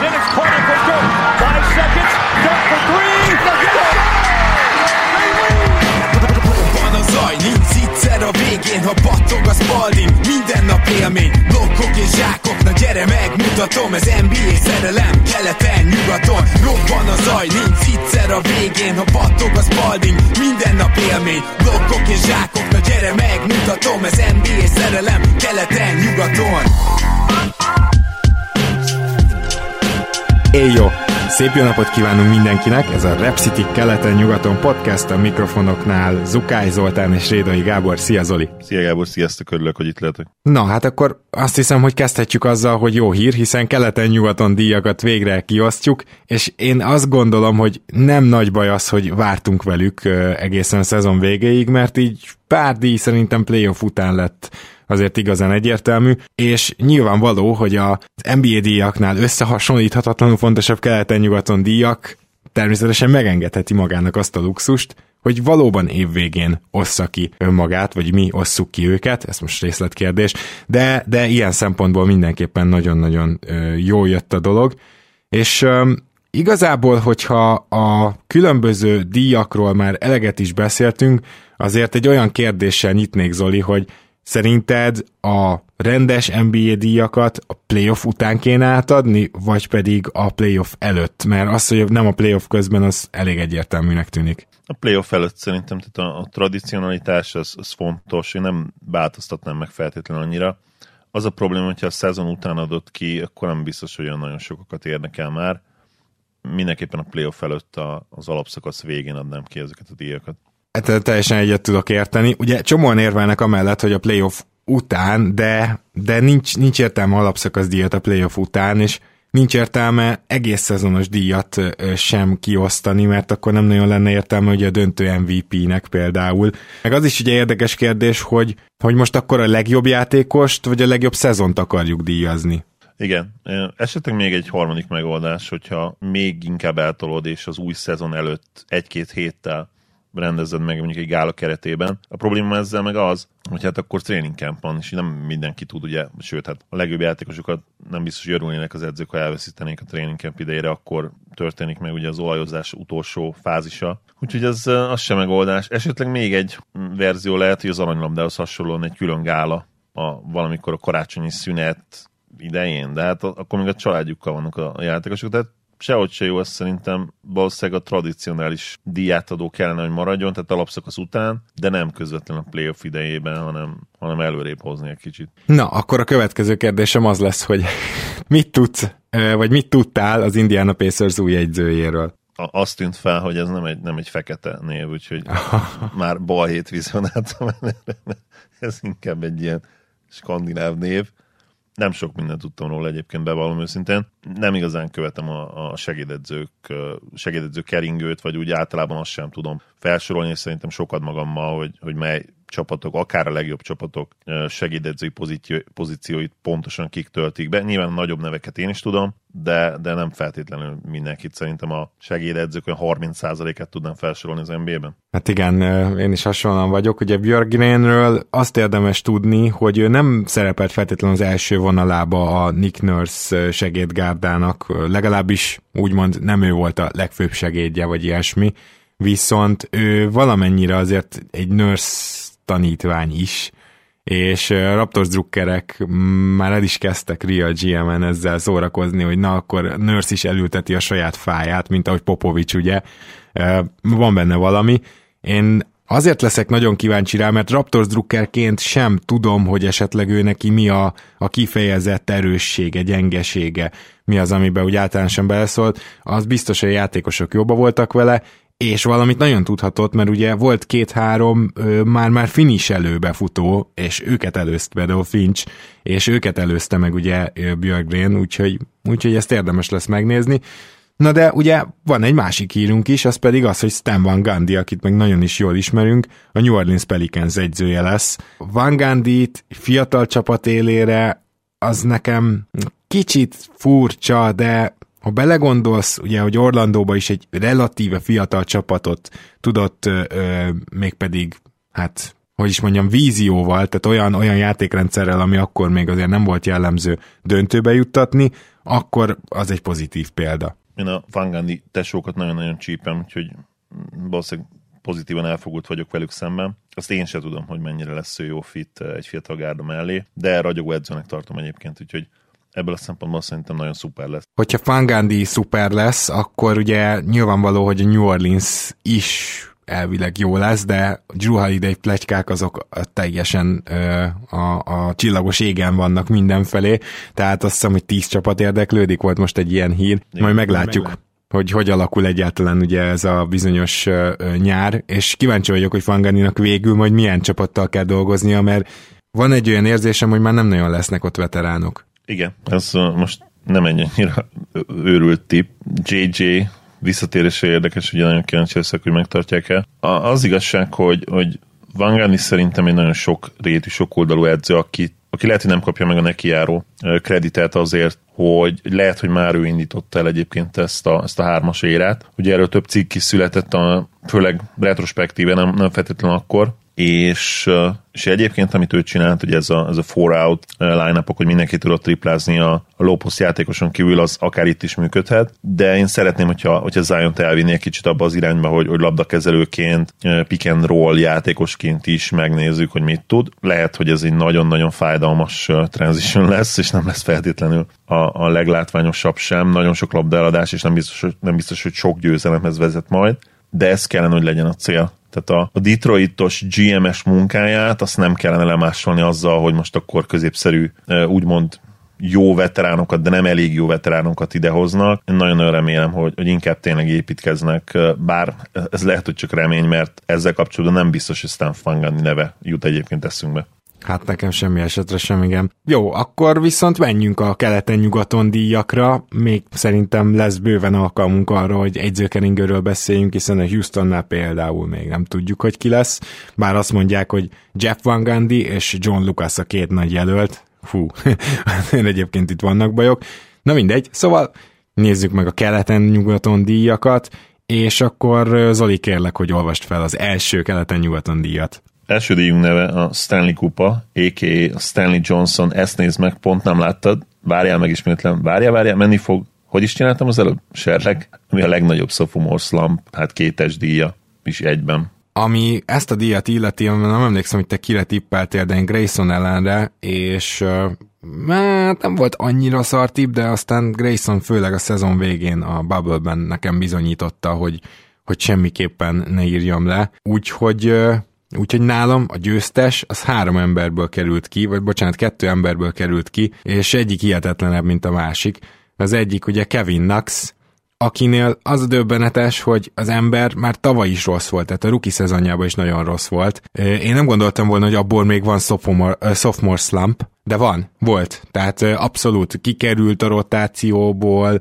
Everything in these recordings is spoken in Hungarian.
Then it's Carter for Dirk. Five seconds. Dirk for three. Zaj, nincs egyszer a végén, ha battog a spalding. Minden nap élmény, blokkok és zsákok. Na gyere megmutatom, ez NBA szerelem Keleten, nyugaton, robban a zaj Nincs egyszer a végén, ha battog a spalding. Minden nap élmény, blokkok és zsákok. Na gyere megmutatom, ez NBA szerelem Keleten, nyugaton Éjjó! Szép jó napot kívánunk mindenkinek! Ez a Rep City keleten-nyugaton podcast a mikrofonoknál Zukály Zoltán és Rédai Gábor. Szia Zoli! Szia Gábor, sziasztok, örülök, hogy itt lehetek. Na, hát akkor azt hiszem, hogy kezdhetjük azzal, hogy jó hír, hiszen keleten-nyugaton díjakat végre kiosztjuk, és én azt gondolom, hogy nem nagy baj az, hogy vártunk velük egészen a szezon végéig, mert így pár díj szerintem playoff után lett azért igazán egyértelmű, és nyilvánvaló, hogy az NBA díjaknál összehasonlíthatatlanul fontosabb keleten-nyugaton díjak természetesen megengedheti magának azt a luxust, hogy valóban évvégén ossza ki önmagát, vagy mi osszuk ki őket, ez most részletkérdés, de, de ilyen szempontból mindenképpen nagyon-nagyon jó jött a dolog, és igazából, hogyha a különböző díjakról már eleget is beszéltünk, azért egy olyan kérdéssel nyitnék, Zoli, hogy Szerinted a rendes NBA díjakat a playoff után kéne átadni, vagy pedig a playoff előtt? Mert az, hogy nem a playoff közben, az elég egyértelműnek tűnik. A playoff előtt szerintem tehát a, a tradicionalitás az, az fontos, én nem változtatnám meg feltétlenül annyira. Az a probléma, hogyha a szezon után adott ki, akkor nem biztos, hogy olyan nagyon sokakat érdekel már. Mindenképpen a playoff előtt a, az alapszakasz végén adnám ki ezeket a díjakat. Hát teljesen egyet tudok érteni. Ugye csomóan érvelnek amellett, hogy a playoff után, de, de nincs, nincs értelme alapszakasz díjat a playoff után, és nincs értelme egész szezonos díjat sem kiosztani, mert akkor nem nagyon lenne értelme hogy a döntő MVP-nek például. Meg az is ugye érdekes kérdés, hogy, hogy most akkor a legjobb játékost, vagy a legjobb szezont akarjuk díjazni. Igen, esetleg még egy harmadik megoldás, hogyha még inkább eltolod, és az új szezon előtt egy-két héttel rendezed meg mondjuk egy gála keretében. A probléma ezzel meg az, hogy hát akkor training camp van, és nem mindenki tud, ugye, sőt, hát a legjobb játékosokat nem biztos, hogy örülnének az edzők, ha elveszítenék a training camp idejére, akkor történik meg ugye az olajozás utolsó fázisa. Úgyhogy ez az sem megoldás. Esetleg még egy verzió lehet, hogy az aranylabdához hasonlóan egy külön gála a, valamikor a karácsonyi szünet idején, de hát akkor még a családjukkal vannak a játékosok, tehát sehogy se jó, ez szerintem valószínűleg a tradicionális díjátadó kellene, hogy maradjon, tehát alapszakasz után, de nem közvetlenül a playoff idejében, hanem, hanem előrébb hozni egy kicsit. Na, akkor a következő kérdésem az lesz, hogy mit tudsz, vagy mit tudtál az Indiana Pacers új egyzőjéről? azt tűnt fel, hogy ez nem egy, nem egy fekete név, úgyhogy már balhét vizionáltam. ez inkább egy ilyen skandináv név nem sok mindent tudtam róla egyébként bevallom őszintén. Nem igazán követem a, a segédedzők, segédedző keringőt, vagy úgy általában azt sem tudom felsorolni, és szerintem sokat magammal, hogy, hogy mely csapatok, akár a legjobb csapatok segédedzői pozíció, pozícióit pontosan kik töltik be. Nyilván nagyobb neveket én is tudom, de, de nem feltétlenül mindenkit. Szerintem a segédedzők olyan 30%-et tudnám felsorolni az NBA-ben. Hát igen, én is hasonlóan vagyok. Ugye Björgrenről azt érdemes tudni, hogy ő nem szerepelt feltétlenül az első vonalába a Nick Nurse segédgárdának, legalábbis úgymond nem ő volt a legfőbb segédje, vagy ilyesmi, viszont ő valamennyire azért egy nurse tanítvány is, és Raptors drukkerek már el is kezdtek Real GM-en ezzel szórakozni, hogy na akkor Nurse is elülteti a saját fáját, mint ahogy Popovics, ugye. Van benne valami. Én azért leszek nagyon kíváncsi rá, mert Raptors drukkerként sem tudom, hogy esetleg ő neki mi a, a kifejezett erőssége, gyengesége, mi az, amiben úgy általánosan beleszólt. Az biztos, hogy a játékosok jobba voltak vele, és valamit nagyon tudhatott, mert ugye volt két-három már-már finish befutó, és őket előzte például Finch, és őket előzte meg ugye Björgren, úgyhogy, úgyhogy ezt érdemes lesz megnézni. Na de ugye van egy másik hírunk is, az pedig az, hogy Stan Van Gundy, akit meg nagyon is jól ismerünk, a New Orleans Pelicans egyzője lesz. Van gundy fiatal csapat élére, az nekem kicsit furcsa, de ha belegondolsz, ugye, hogy Orlandóba is egy relatíve fiatal csapatot tudott ö, mégpedig hát hogy is mondjam, vízióval, tehát olyan, olyan játékrendszerrel, ami akkor még azért nem volt jellemző döntőbe juttatni, akkor az egy pozitív példa. Én a Vangandi tesókat nagyon-nagyon csípem, úgyhogy valószínűleg pozitívan elfogult vagyok velük szemben. Azt én sem tudom, hogy mennyire lesz ő jó fit egy fiatal gárda mellé, de ragyogó edzőnek tartom egyébként, úgyhogy ebből a szempontból szerintem nagyon szuper lesz. Hogyha Fangandi szuper lesz, akkor ugye nyilvánvaló, hogy a New Orleans is elvileg jó lesz, de Drew Holiday plegykák azok teljesen ö, a, a csillagos égen vannak mindenfelé, tehát azt hiszem, hogy tíz csapat érdeklődik, volt most egy ilyen hír, Igen, majd meglátjuk. Meglát hogy hogy alakul egyáltalán ugye ez a bizonyos uh, nyár, és kíváncsi vagyok, hogy Fanganinak végül majd milyen csapattal kell dolgoznia, mert van egy olyan érzésem, hogy már nem nagyon lesznek ott veteránok. Igen, ez most nem egy annyira őrült tip. JJ visszatérése érdekes, ugye nagyon kíváncsi leszek, hogy megtartják-e. Az igazság, hogy, hogy Vangani szerintem egy nagyon sok rétű, sok oldalú edző, aki, aki lehet, hogy nem kapja meg a nekijáró kreditet azért, hogy lehet, hogy már ő indította el egyébként ezt a, ezt a hármas érát. Ugye erről több cikk is született, a, főleg retrospektíve, nem, nem feltétlenül akkor, és, és egyébként, amit ő csinált, hogy ez a, ez a four out line hogy mindenki tudott triplázni a, a low post játékoson kívül, az akár itt is működhet, de én szeretném, hogyha, hogyha Zion-t elvinni egy kicsit abba az irányba, hogy, hogy labdakezelőként, pick and roll játékosként is megnézzük, hogy mit tud. Lehet, hogy ez egy nagyon-nagyon fájdalmas transition lesz, és nem lesz feltétlenül a, a leglátványosabb sem. Nagyon sok labdaeladás, és nem biztos, nem biztos, hogy sok győzelemhez vezet majd, de ez kellene, hogy legyen a cél tehát a, a Detroitos GMS munkáját azt nem kellene lemásolni azzal, hogy most akkor középszerű, úgymond jó veteránokat, de nem elég jó veteránokat idehoznak. Én nagyon-nagyon remélem, hogy, hogy inkább tényleg építkeznek, bár ez lehet, hogy csak remény, mert ezzel kapcsolatban nem biztos, hogy Stan Fangani neve jut egyébként eszünkbe. Hát nekem semmi esetre sem, igen. Jó, akkor viszont menjünk a keleten-nyugaton díjakra. Még szerintem lesz bőven alkalmunk arra, hogy egyzőkeringőről beszéljünk, hiszen a Houstonnál például még nem tudjuk, hogy ki lesz. Bár azt mondják, hogy Jeff Van Gundy és John Lucas a két nagy jelölt. Fú, egyébként itt vannak bajok. Na mindegy, szóval nézzük meg a keleten-nyugaton díjakat, és akkor Zoli kérlek, hogy olvast fel az első keleten-nyugaton díjat. Első díjunk neve a Stanley Kupa, a.k.a. Stanley Johnson, ezt nézd meg, pont nem láttad, várjál meg ismétlen, várjál, várjál, menni fog. Hogy is csináltam az előbb? Serleg, ami a legnagyobb sophomore slump, hát kétes díja is egyben. Ami ezt a díjat illeti, nem emlékszem, hogy te kire tippeltél, de én Grayson ellenre, és hát nem volt annyira szartip, de aztán Grayson főleg a szezon végén a Bubble-ben nekem bizonyította, hogy, hogy semmiképpen ne írjam le. Úgyhogy Úgyhogy nálam a győztes az három emberből került ki, vagy bocsánat, kettő emberből került ki, és egyik hihetetlenebb, mint a másik. Az egyik ugye Kevin Knox, akinél az a döbbenetes, hogy az ember már tavaly is rossz volt, tehát a rookie szezonjában is nagyon rossz volt. Én nem gondoltam volna, hogy abból még van sophomore, sophomore slump, de van, volt. Tehát abszolút kikerült a rotációból,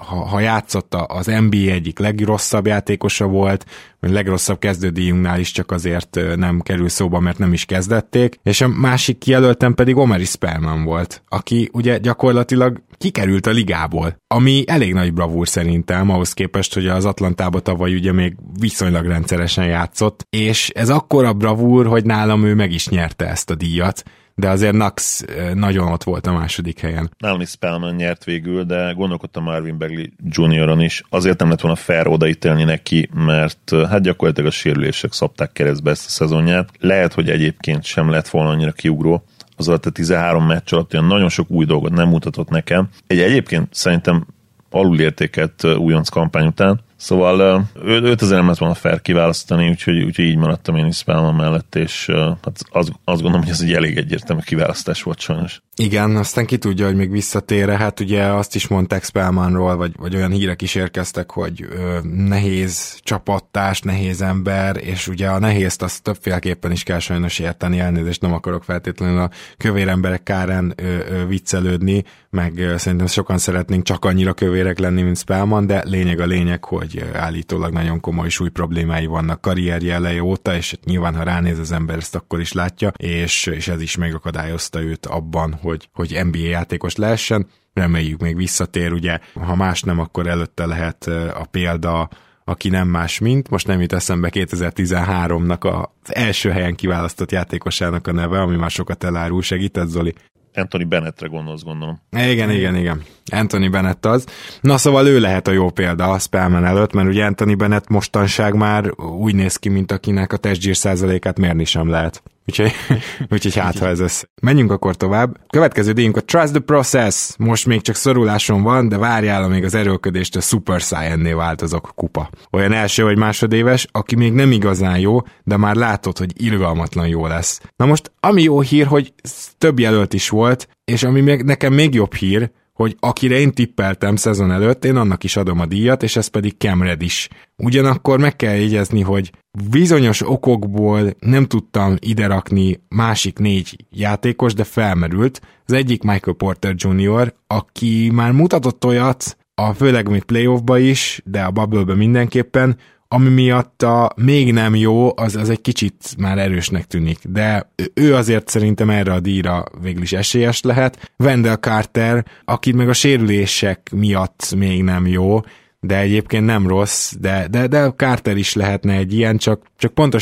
ha, ha játszott az NBA egyik legrosszabb játékosa volt, vagy legrosszabb kezdődíjunknál is csak azért nem kerül szóba, mert nem is kezdették, és a másik kijelöltem pedig Omeri Spellman volt, aki ugye gyakorlatilag kikerült a ligából, ami elég nagy bravúr szerintem, ahhoz képest, hogy az Atlantába tavaly ugye még viszonylag rendszeresen játszott, és ez akkora bravúr, hogy nálam ő meg is nyerte ezt a díjat, de azért Nax nagyon ott volt a második helyen. Nálam is Spellman nyert végül, de gondolkodtam Marvin Bagley Junioron is. Azért nem lett volna fair odaítélni neki, mert hát gyakorlatilag a sérülések szabták keresztbe ezt a szezonját. Lehet, hogy egyébként sem lett volna annyira kiugró, az alatt a 13 meccs alatt olyan nagyon sok új dolgot nem mutatott nekem. Egy egyébként szerintem alulértékelt újonc kampány után, Szóval ő, őt azért nem lett volna fair kiválasztani, úgyhogy, úgyhogy így maradtam én is Spellman mellett, és hát az, azt gondolom, hogy ez egy elég egyértelmű kiválasztás volt sajnos. Igen, aztán ki tudja, hogy még visszatére, hát ugye azt is mondták Spellmanról, vagy, vagy olyan hírek is érkeztek, hogy ö, nehéz csapattárs, nehéz ember, és ugye a nehézt azt többféleképpen is kell sajnos érteni, elnézést nem akarok feltétlenül a kövér emberek kárán ö, ö, viccelődni, meg ö, szerintem sokan szeretnénk csak annyira kövérek lenni, mint Spellman, de lényeg a lényeg, hogy állítólag nagyon komoly súly problémái vannak karrierje eleje óta, és nyilván ha ránéz az ember ezt akkor is látja, és, és ez is megakadályozta őt abban, hogy hogy, hogy NBA játékos lehessen. Reméljük még visszatér, ugye, ha más nem, akkor előtte lehet a példa aki nem más, mint, most nem jut eszembe 2013-nak az első helyen kiválasztott játékosának a neve, ami már sokat elárul, segített Zoli? Anthony Bennettre gondolsz, gondolom. Igen, igen, igen. Anthony Bennett az. Na szóval ő lehet a jó példa a Spellman előtt, mert ugye Anthony Bennett mostanság már úgy néz ki, mint akinek a testgyír százalékát mérni sem lehet. Úgyhogy, úgyhogy hát, ha ez össze. Menjünk akkor tovább. Következő díjunk a Trust the Process. Most még csak szoruláson van, de várjál, amíg az erőködést a Super Saiyan-nél változok kupa. Olyan első vagy másodéves, aki még nem igazán jó, de már látod, hogy irgalmatlan jó lesz. Na most, ami jó hír, hogy több jelölt is volt, és ami még, nekem még jobb hír, hogy akire én tippeltem szezon előtt, én annak is adom a díjat, és ez pedig Kemred is. Ugyanakkor meg kell jegyezni, hogy bizonyos okokból nem tudtam ide rakni másik négy játékos, de felmerült. Az egyik Michael Porter Jr., aki már mutatott olyat, a főleg még playoffba is, de a bubble mindenképpen, ami miatt a még nem jó, az, az egy kicsit már erősnek tűnik, de ő azért szerintem erre a díjra végül is esélyes lehet. Wendell Carter, akit meg a sérülések miatt még nem jó, de egyébként nem rossz, de, de, de Carter is lehetne egy ilyen, csak, csak pont a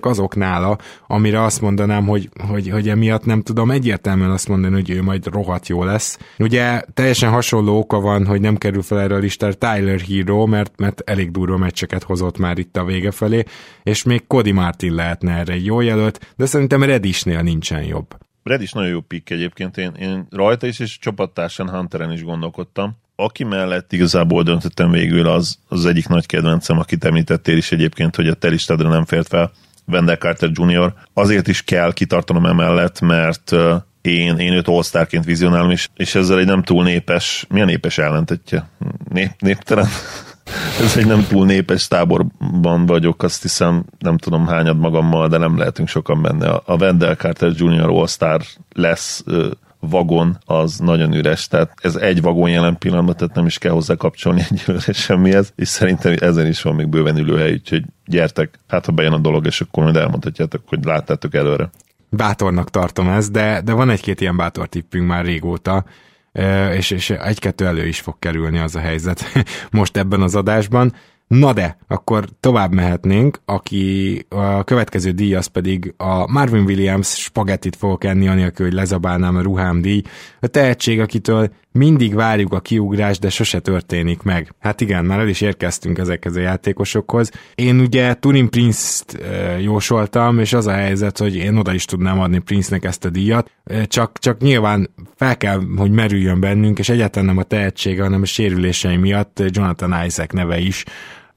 azok nála, amire azt mondanám, hogy, hogy, hogy emiatt nem tudom egyértelműen azt mondani, hogy ő majd rohadt jó lesz. Ugye teljesen hasonló oka van, hogy nem kerül fel erre a listára Tyler Hero, mert, mert elég durva meccseket hozott már itt a vége felé, és még Cody Martin lehetne erre egy jó jelölt, de szerintem Redisnél nincsen jobb. Redis nagyon jó pikk egyébként, én, én rajta is és csapattársan Hunteren is gondolkodtam aki mellett igazából döntöttem végül, az az egyik nagy kedvencem, akit említettél is egyébként, hogy a te listádra nem fért fel, Wendell Carter Jr. Azért is kell kitartanom emellett, mert én, én őt all vizionálom, és, és ezzel egy nem túl népes, milyen népes ellentetje? Nép, néptelen? Ez egy nem túl népes táborban vagyok, azt hiszem, nem tudom hányad magammal, de nem lehetünk sokan benne. A Wendell Carter Jr. All-Star lesz vagon az nagyon üres, tehát ez egy vagon jelen pillanatban, tehát nem is kell hozzá kapcsolni egyelőre semmihez, és szerintem ezen is van még bőven ülőhely, úgyhogy gyertek, hát ha bejön a dolog, és akkor majd elmondhatjátok, hogy láttátok előre. Bátornak tartom ezt, de, de van egy-két ilyen bátor tippünk már régóta, és, és egy-kettő elő is fog kerülni az a helyzet most ebben az adásban. Na de, akkor tovább mehetnénk, aki a következő díj az pedig a Marvin Williams spagettit fogok enni, anélkül, hogy lezabálnám a ruhám díj. A tehetség, akitől mindig várjuk a kiugrás, de sose történik meg. Hát igen, már el is érkeztünk ezekhez a játékosokhoz. Én ugye Turin Prince-t jósoltam, és az a helyzet, hogy én oda is tudnám adni Prince-nek ezt a díjat, csak, csak nyilván fel kell, hogy merüljön bennünk, és egyáltalán nem a tehetsége, hanem a sérülései miatt Jonathan Isaac neve is,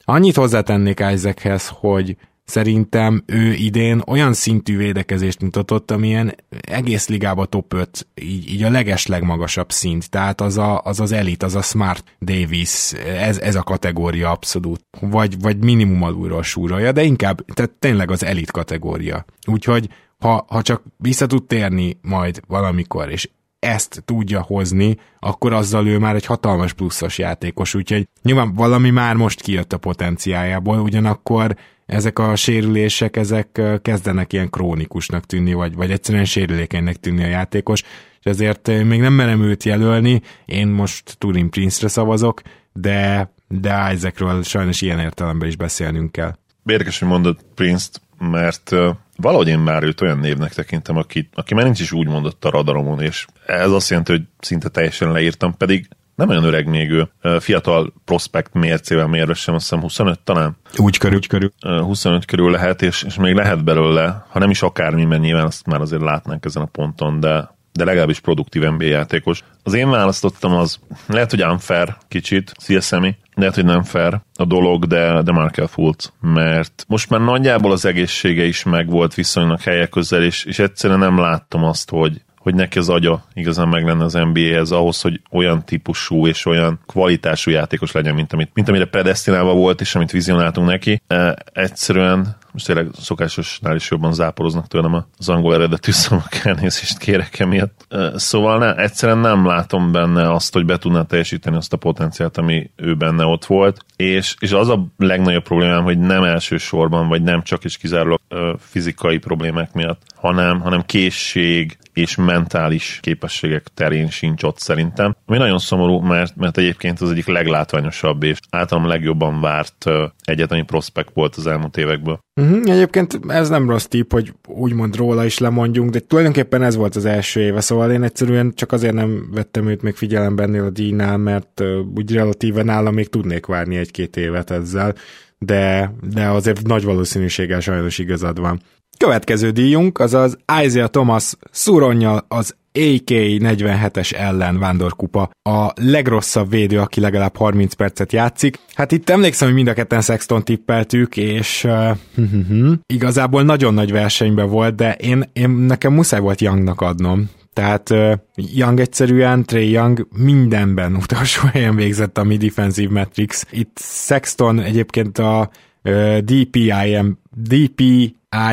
Annyit hozzátennék Isaachez, hogy szerintem ő idén olyan szintű védekezést mutatott, amilyen egész ligába top 5, így, így a leges legmagasabb szint, tehát az a, az, az elit, az a Smart Davis, ez, ez a kategória abszolút, vagy, vagy minimum alulról súrolja, de inkább, tehát tényleg az elit kategória. Úgyhogy ha, ha csak vissza tud térni majd valamikor, és ezt tudja hozni, akkor azzal ő már egy hatalmas pluszos játékos, úgyhogy nyilván valami már most kijött a potenciájából, ugyanakkor ezek a sérülések, ezek kezdenek ilyen krónikusnak tűnni, vagy, vagy egyszerűen sérülékenynek tűnni a játékos, és ezért még nem merem őt jelölni, én most Turin Prince-re szavazok, de, de Isaacről sajnos ilyen értelemben is beszélnünk kell. Érdekes, hogy mondod Prince-t, mert valahogy én már őt olyan névnek tekintem, aki, aki már nincs is úgy mondott a radaromon, és ez azt jelenti, hogy szinte teljesen leírtam, pedig nem olyan öreg még ő, fiatal prospekt mércével mérve sem, azt hiszem 25 talán. Úgy körül, úgy körül. 25 körül lehet, és, és még lehet belőle, ha nem is akármi, mert nyilván azt már azért látnánk ezen a ponton, de de legalábbis produktív NBA játékos. Az én választottam az, lehet, hogy unfair kicsit, CSMI, lehet, hogy nem fair a dolog, de, de Markel Fultz, mert most már nagyjából az egészsége is megvolt viszonylag helyek közel, és, és egyszerűen nem láttam azt, hogy, hogy neki az agya igazán meg lenne az NBA-hez ahhoz, hogy olyan típusú és olyan kvalitású játékos legyen, mint, amit, mint amire predestinálva volt, és amit vizionáltunk neki. E, egyszerűen most tényleg szokásosnál is jobban záporoznak tőlem az angol eredetű szavak elnézést kérek emiatt. Szóval ne, egyszerűen nem látom benne azt, hogy be tudná teljesíteni azt a potenciált, ami ő benne ott volt, és, és az a legnagyobb problémám, hogy nem elsősorban, vagy nem csak és kizárólag fizikai problémák miatt, hanem, hanem készség és mentális képességek terén sincs ott szerintem. Ami nagyon szomorú, mert, mert egyébként az egyik leglátványosabb és általam legjobban várt egyetemi prospekt volt az elmúlt évekből. Uh-huh, egyébként ez nem rossz tipp, hogy úgymond róla is lemondjunk, de tulajdonképpen ez volt az első éve, szóval én egyszerűen csak azért nem vettem őt még figyelembe ennél a díjnál, mert uh, úgy relatíven nálam még tudnék várni egy-két évet ezzel, de, de azért nagy valószínűséggel sajnos igazad van. Következő díjunk az az Isaiah Thomas szuronnyal az AK-47-es ellen vándorkupa. A legrosszabb védő, aki legalább 30 percet játszik. Hát itt emlékszem, hogy mind a ketten Sexton tippeltük, és uh, igazából nagyon nagy versenyben volt, de én, én nekem muszáj volt Youngnak adnom. Tehát uh, Young egyszerűen, Trey Young mindenben utolsó helyen végzett a mi defensive metrics. Itt Sexton egyébként a uh, DPIM, DP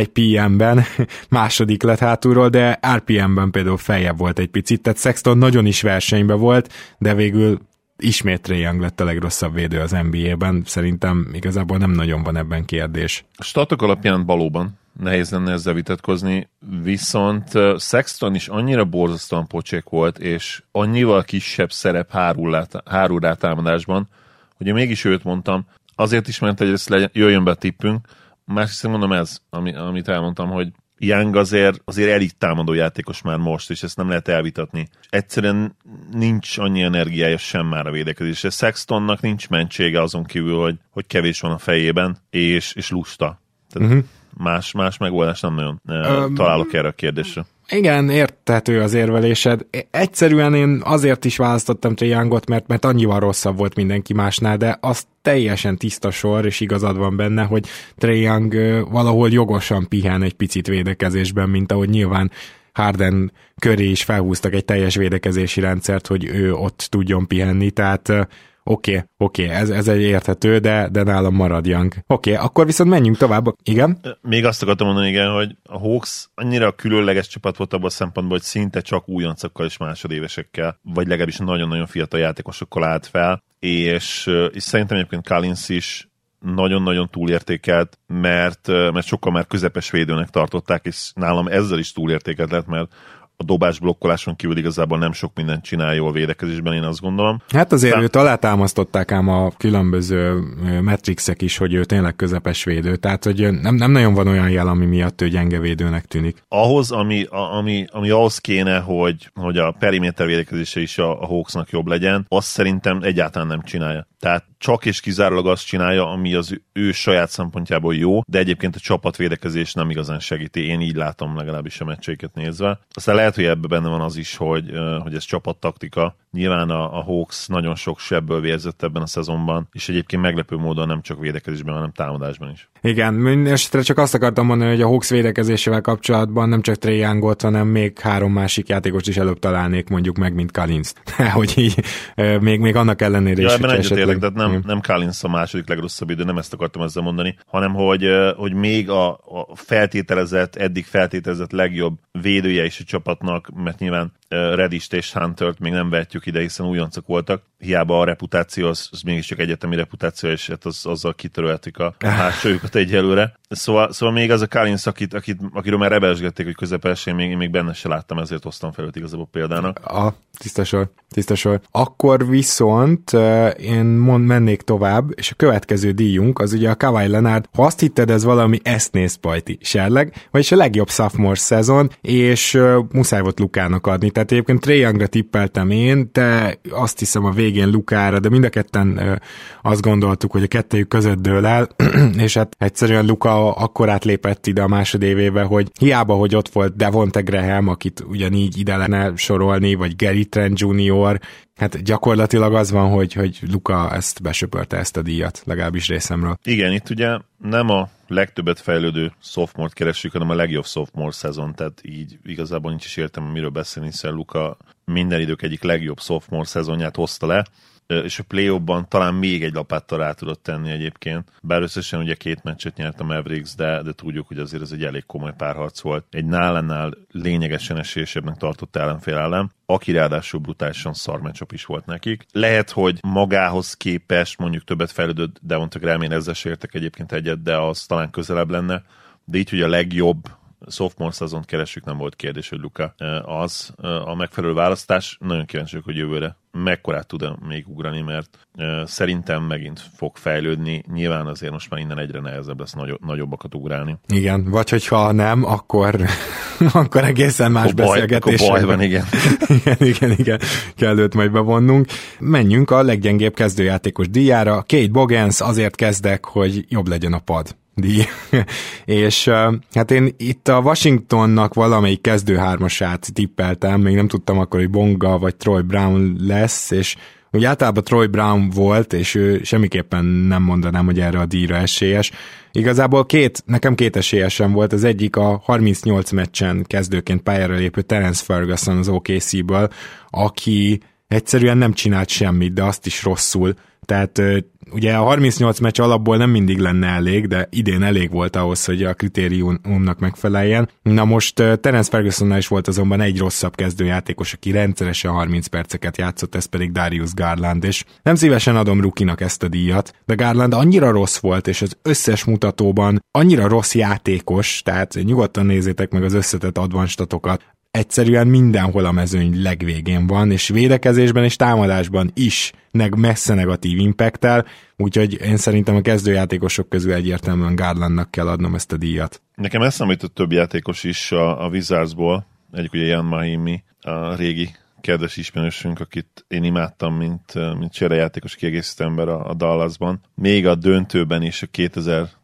IPM-ben második lett hátulról, de RPM-ben például feljebb volt egy picit, tehát Sexton nagyon is versenyben volt, de végül ismét Young lett a legrosszabb védő az NBA-ben, szerintem igazából nem nagyon van ebben kérdés. A statok alapján valóban nehéz lenne ezzel vitatkozni, viszont Sexton is annyira borzasztóan pocsék volt, és annyival kisebb szerep hárul rá támadásban, hogy én mégis őt mondtam, azért is, mert egyrészt legyen, jöjjön be a tippünk, másrészt mondom ez, ami, amit elmondtam, hogy Young azért, azért elit támadó játékos már most, és ezt nem lehet elvitatni. Egyszerűen nincs annyi energiája sem már a védekezésre. Sextonnak nincs mentsége azon kívül, hogy, hogy kevés van a fejében, és, és lusta. Tehát uh-huh. más, más megoldás nem nagyon um, találok erre a kérdésre. Igen, érthető az érvelésed. Egyszerűen én azért is választottam Trae Youngot, mert, mert annyival rosszabb volt mindenki másnál, de az teljesen tiszta sor, és igazad van benne, hogy Young valahol jogosan pihen egy picit védekezésben, mint ahogy nyilván Harden köré is felhúztak egy teljes védekezési rendszert, hogy ő ott tudjon pihenni, tehát Oké, okay, oké, okay, ez, ez egy érthető, de, de nálam marad. Oké, okay, akkor viszont menjünk tovább. Igen? Még azt akartam mondani, igen, hogy a Hawks annyira különleges csapat volt abban a szempontból, hogy szinte csak újoncokkal és másodévesekkel, vagy legalábbis nagyon-nagyon fiatal játékosokkal állt fel, és, és szerintem egyébként Collins is nagyon-nagyon túlértékelt, mert, mert sokkal már közepes védőnek tartották, és nálam ezzel is túlértékelt lett, mert a dobás blokkoláson kívül igazából nem sok mindent csinál jól védekezésben, én azt gondolom. Hát azért De... őt alátámasztották ám a különböző metrixek is, hogy ő tényleg közepes védő, tehát hogy nem, nem nagyon van olyan jel, ami miatt ő gyenge védőnek tűnik. Ahhoz, ami, a, ami, ami ahhoz kéne, hogy, hogy a periméter védekezése is a, a Hawksnak jobb legyen, azt szerintem egyáltalán nem csinálja. Tehát csak és kizárólag azt csinálja, ami az ő saját szempontjából jó, de egyébként a csapatvédekezés nem igazán segíti. Én így látom legalábbis a meccseiket nézve. Aztán lehet, hogy ebben benne van az is, hogy, hogy ez csapattaktika, Nyilván a, a Hawks nagyon sok sebből vérzett ebben a szezonban, és egyébként meglepő módon nem csak védekezésben, hanem támadásban is. Igen, mindenesetre csak azt akartam mondani, hogy a Hawks védekezésével kapcsolatban nem csak Trey Youngot, hanem még három másik játékost is előbb találnék mondjuk meg, mint Collins. hogy így még, még annak ellenére ja, is. Ebben esetleg... tehát nem, nem Collins a második legrosszabb idő, nem ezt akartam ezzel mondani, hanem hogy, hogy még a, a feltételezett, eddig feltételezett legjobb védője is a csapatnak, mert nyilván Redist és Huntert még nem vetjük ide, hiszen újoncok voltak. Hiába a reputáció, az, az mégiscsak egyetemi reputáció, és hát az, azzal kitöröltik a, a hátsójukat egyelőre. Szóval, szóval még az a Collins, akit, akit, akiről már rebelsgették, hogy közepes, én még, még benne se láttam, ezért hoztam fel őt igazából példának. A tiszta sor, tiszta sor. Akkor viszont én mond, mennék tovább, és a következő díjunk az ugye a Kawhi Leonard. Ha azt hitted, ez valami esznész pajti serleg, vagyis a legjobb sophomore szezon, és muszáj volt Lukának adni. Tehát egyébként Trae Youngra tippeltem én, de azt hiszem a végén Lukára, de mind a ketten azt gondoltuk, hogy a kettőjük között dől el, és hát egyszerűen Luka akkor átlépett ide a másodévébe, hogy hiába, hogy ott volt Devonte Graham, akit ugyanígy ide lenne sorolni, vagy Gary Trent Jr., Hát gyakorlatilag az van, hogy, hogy Luka ezt besöpörte ezt a díjat, legalábbis részemről. Igen, itt ugye nem a legtöbbet fejlődő sophomore keresünk, hanem a legjobb sophomore szezon, tehát így igazából nincs is értelme, miről beszélni, hiszen Luka minden idők egyik legjobb sophomore szezonját hozta le, és a play talán még egy lapáttal rá tudott tenni egyébként. Bár összesen ugye két meccset nyert a Mavericks, de, de tudjuk, hogy azért ez egy elég komoly párharc volt. Egy nálánál lényegesen esélyesebbnek tartott ellenfél ellen, aki ráadásul brutálisan szar is volt nekik. Lehet, hogy magához képest mondjuk többet fejlődött Devonta Graham, én ezzel sértek egyébként egyet, de az talán közelebb lenne. De így, hogy a legjobb sophomore szezont keresünk, nem volt kérdés, hogy Luka az a megfelelő választás. Nagyon kíváncsi hogy jövőre mekkorát tud még ugrani, mert szerintem megint fog fejlődni. Nyilván azért most már innen egyre nehezebb lesz nagyobb, nagyobbakat ugrálni. Igen, vagy hogyha nem, akkor, akkor egészen más akkor beszélgetés. Akkor baj van, igen. igen, igen, igen. Kell őt majd bevonnunk. Menjünk a leggyengébb kezdőjátékos díjára. Kate Bogans azért kezdek, hogy jobb legyen a pad díj. és hát én itt a Washingtonnak valamelyik kezdő hármasát tippeltem, még nem tudtam akkor, hogy Bonga vagy Troy Brown lesz, és úgy általában Troy Brown volt, és ő semmiképpen nem mondanám, hogy erre a díjra esélyes. Igazából két, nekem két esélyesem volt, az egyik a 38 meccsen kezdőként pályára lépő Terence Ferguson az OKC-ből, aki egyszerűen nem csinált semmit, de azt is rosszul. Tehát ugye a 38 meccs alapból nem mindig lenne elég, de idén elég volt ahhoz, hogy a kritériumnak megfeleljen. Na most Terence Fergusonnál is volt azonban egy rosszabb kezdőjátékos, aki rendszeresen 30 perceket játszott, ez pedig Darius Garland, és nem szívesen adom Rukinak ezt a díjat, de Garland annyira rossz volt, és az összes mutatóban annyira rossz játékos, tehát nyugodtan nézzétek meg az összetett advanstatokat, egyszerűen mindenhol a mezőny legvégén van, és védekezésben és támadásban is neg messze negatív impactel, úgyhogy én szerintem a kezdőjátékosok közül egyértelműen Garlandnak kell adnom ezt a díjat. Nekem eszembe jutott több játékos is a, a Wizardsból, egyik ugye Jan Mahimi, a régi kedves ismerősünk, akit én imádtam, mint, mint cserejátékos kiegészítő ember a, a Dallasban. Még a döntőben is, a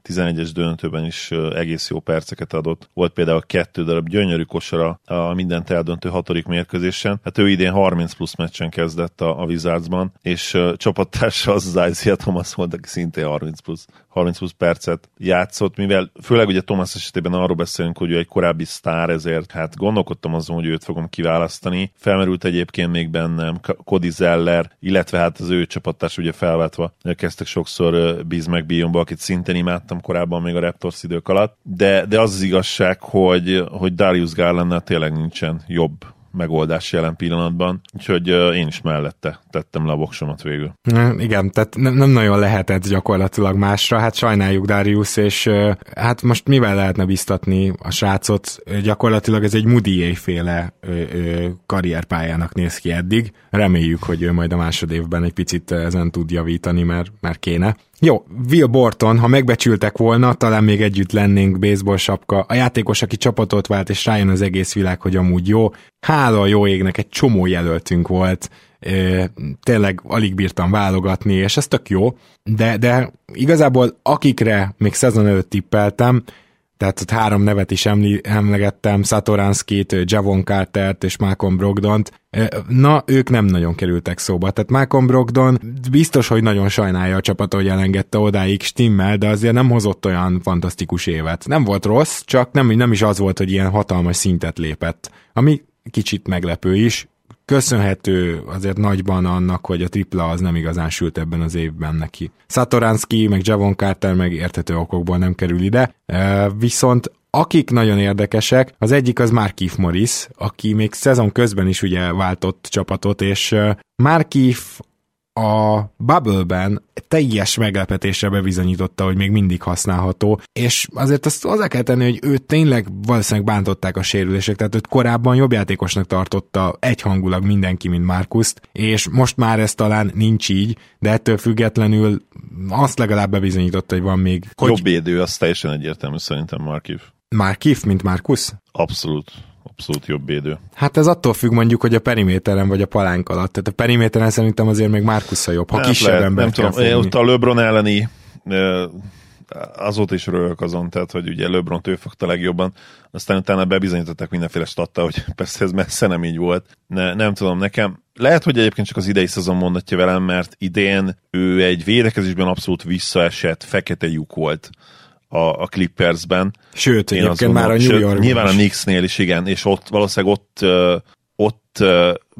2011-es döntőben is egész jó perceket adott. Volt például kettő darab gyönyörű kosara a mindent eldöntő hatodik mérkőzésen. Hát ő idén 30 plusz meccsen kezdett a, a Wizardsban, és csapattársa az az Isaiah Thomas volt, aki szintén 30 plusz, 30 plusz percet játszott, mivel főleg ugye Thomas esetében arról beszélünk, hogy ő egy korábbi sztár, ezért hát gondolkodtam azon, hogy őt fogom kiválasztani. Felmerült egyébként még bennem Cody Zeller, illetve hát az ő csapattárs ugye felvetve kezdtek sokszor Biz McBeonba, akit szintén imádtam korábban még a Raptors idők alatt, de, de az az igazság, hogy, hogy Darius Garlandnál tényleg nincsen jobb megoldás jelen pillanatban, úgyhogy én is mellette tettem le a voksomat végül. Igen, tehát nem, nem nagyon lehetett gyakorlatilag másra, hát sajnáljuk Darius, és hát most mivel lehetne biztatni a srácot, gyakorlatilag ez egy Moody féle karrierpályának néz ki eddig, reméljük, hogy ő majd a másodévben egy picit ezen tud javítani, mert, mert kéne. Jó, Will Borton, ha megbecsültek volna, talán még együtt lennénk baseball sapka. A játékos, aki csapatot vált, és rájön az egész világ, hogy amúgy jó. Hála a jó égnek, egy csomó jelöltünk volt. Tényleg alig bírtam válogatni, és ez tök jó. De, de igazából akikre még szezon előtt tippeltem, tehát ott három nevet is emli, emlegettem, Satoranskit, Javon Cartert és Malcolm Brogdont. Na, ők nem nagyon kerültek szóba. Tehát Malcolm Brogdon biztos, hogy nagyon sajnálja a csapat, hogy elengedte odáig stimmel, de azért nem hozott olyan fantasztikus évet. Nem volt rossz, csak nem, nem is az volt, hogy ilyen hatalmas szintet lépett. Ami kicsit meglepő is, köszönhető azért nagyban annak, hogy a tripla az nem igazán sült ebben az évben neki. Satoranski, meg Javon Carter meg érthető okokból nem kerül ide, viszont akik nagyon érdekesek, az egyik az Markif Morris, aki még szezon közben is ugye váltott csapatot, és Markif a Bubble-ben teljes meglepetésre bebizonyította, hogy még mindig használható, és azért azt hozzá kell tenni, hogy őt tényleg valószínűleg bántották a sérülések, tehát őt korábban jobb játékosnak tartotta egyhangulag mindenki, mint Markuszt, és most már ez talán nincs így, de ettől függetlenül azt legalább bebizonyította, hogy van még... Hogy... Jobb védő, az teljesen egyértelmű szerintem Markiv. Markiv, mint Markus? Abszolút abszolút jobb védő. Hát ez attól függ mondjuk, hogy a periméteren vagy a palánk alatt. Tehát a periméteren szerintem azért még Márkusza jobb, ha hát kisebb lehet, ember nem kell tudom, fogni. Ott a LeBron elleni azóta is rögök azon, tehát hogy ugye LeBron ő fogta legjobban, aztán utána bebizonyították mindenféle statta, hogy persze ez messze nem így volt. Ne, nem tudom, nekem lehet, hogy egyébként csak az idei szezon mondatja velem, mert idén ő egy védekezésben abszolút visszaesett, fekete lyuk volt a, a Clippersben. Sőt, Én egyébként már a New York Nyilván a Knicksnél is, igen, és ott valószínűleg ott, ott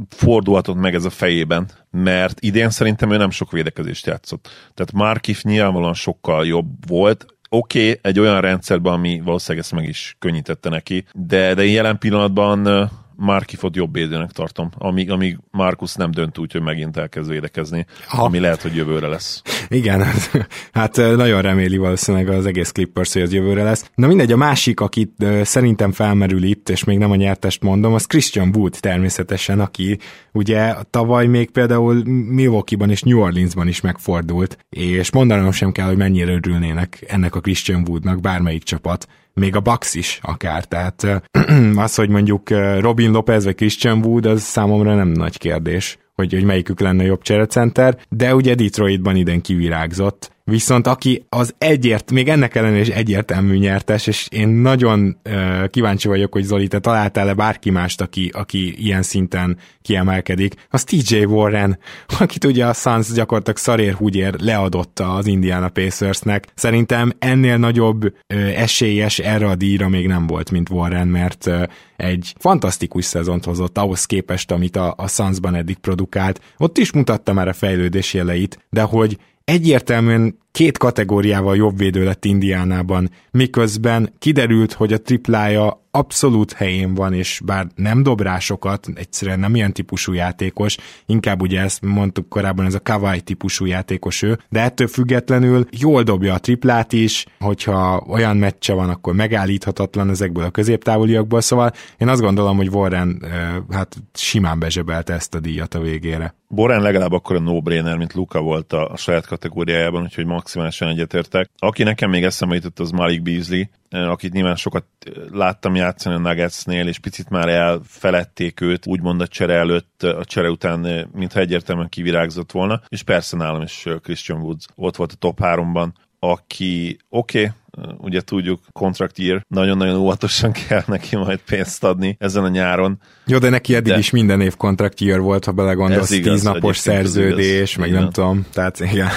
fordulhatott meg ez a fejében, mert idén szerintem ő nem sok védekezést játszott. Tehát Markif nyilvánvalóan sokkal jobb volt, oké, okay, egy olyan rendszerben, ami valószínűleg ezt meg is könnyítette neki, de, de jelen pillanatban Markifot jobb védőnek tartom, amíg, amíg Markus nem dönt úgy, hogy megint elkezd védekezni, Ha. ami lehet, hogy jövőre lesz. Igen, hát, nagyon reméli valószínűleg az egész Clippers, hogy az jövőre lesz. Na mindegy, a másik, akit szerintem felmerül itt, és még nem a nyertest mondom, az Christian Wood természetesen, aki ugye tavaly még például Milwaukee-ban és New Orleansban is megfordult, és mondanom sem kell, hogy mennyire örülnének ennek a Christian Woodnak bármelyik csapat, még a Bucks is akár, tehát az, hogy mondjuk Robin Lopez vagy Christian Wood, az számomra nem nagy kérdés hogy, hogy melyikük lenne jobb cserecenter, de ugye Detroitban idén kivirágzott. Viszont aki az egyért, még ennek ellenére is egyértelmű nyertes, és én nagyon uh, kíváncsi vagyok, hogy Zoli, te találtál-e bárki mást, aki, aki ilyen szinten kiemelkedik, az TJ Warren, akit ugye a Suns gyakorlatilag szarérhúgyér leadotta az Indiana Pacersnek. Szerintem ennél nagyobb uh, esélyes erre a díjra még nem volt, mint Warren, mert uh, egy fantasztikus szezont hozott ahhoz képest, amit a, a Sunsban eddig produkált. Ott is mutatta már a fejlődés jeleit, de hogy egyértelműen két kategóriával jobb védő lett Indiánában, miközben kiderült, hogy a triplája abszolút helyén van, és bár nem dob rá sokat, egyszerűen nem ilyen típusú játékos, inkább ugye ezt mondtuk korábban, ez a Kawai típusú játékos ő, de ettől függetlenül jól dobja a triplát is, hogyha olyan meccse van, akkor megállíthatatlan ezekből a középtávoliakból, szóval én azt gondolom, hogy Warren hát simán bezsebelte ezt a díjat a végére. Borán legalább akkor a no-brainer, mint Luka volt a, a saját kategóriájában, úgyhogy maximálisan egyetértek. Aki nekem még eszembe jutott, az Malik Beasley, akit nyilván sokat láttam játszani a Nuggetsnél, és picit már elfeledték őt, úgymond a csere előtt, a csere után, mintha egyértelműen kivirágzott volna, és persze nálam is Christian Woods ott volt a top 3-ban, aki oké, okay, ugye tudjuk, contract year, nagyon-nagyon óvatosan kell neki majd pénzt adni ezen a nyáron. Jó, de neki eddig de... is minden év contract year volt, ha belegondolsz, tíz napos szerződés, meg igen. nem tudom, tehát igen.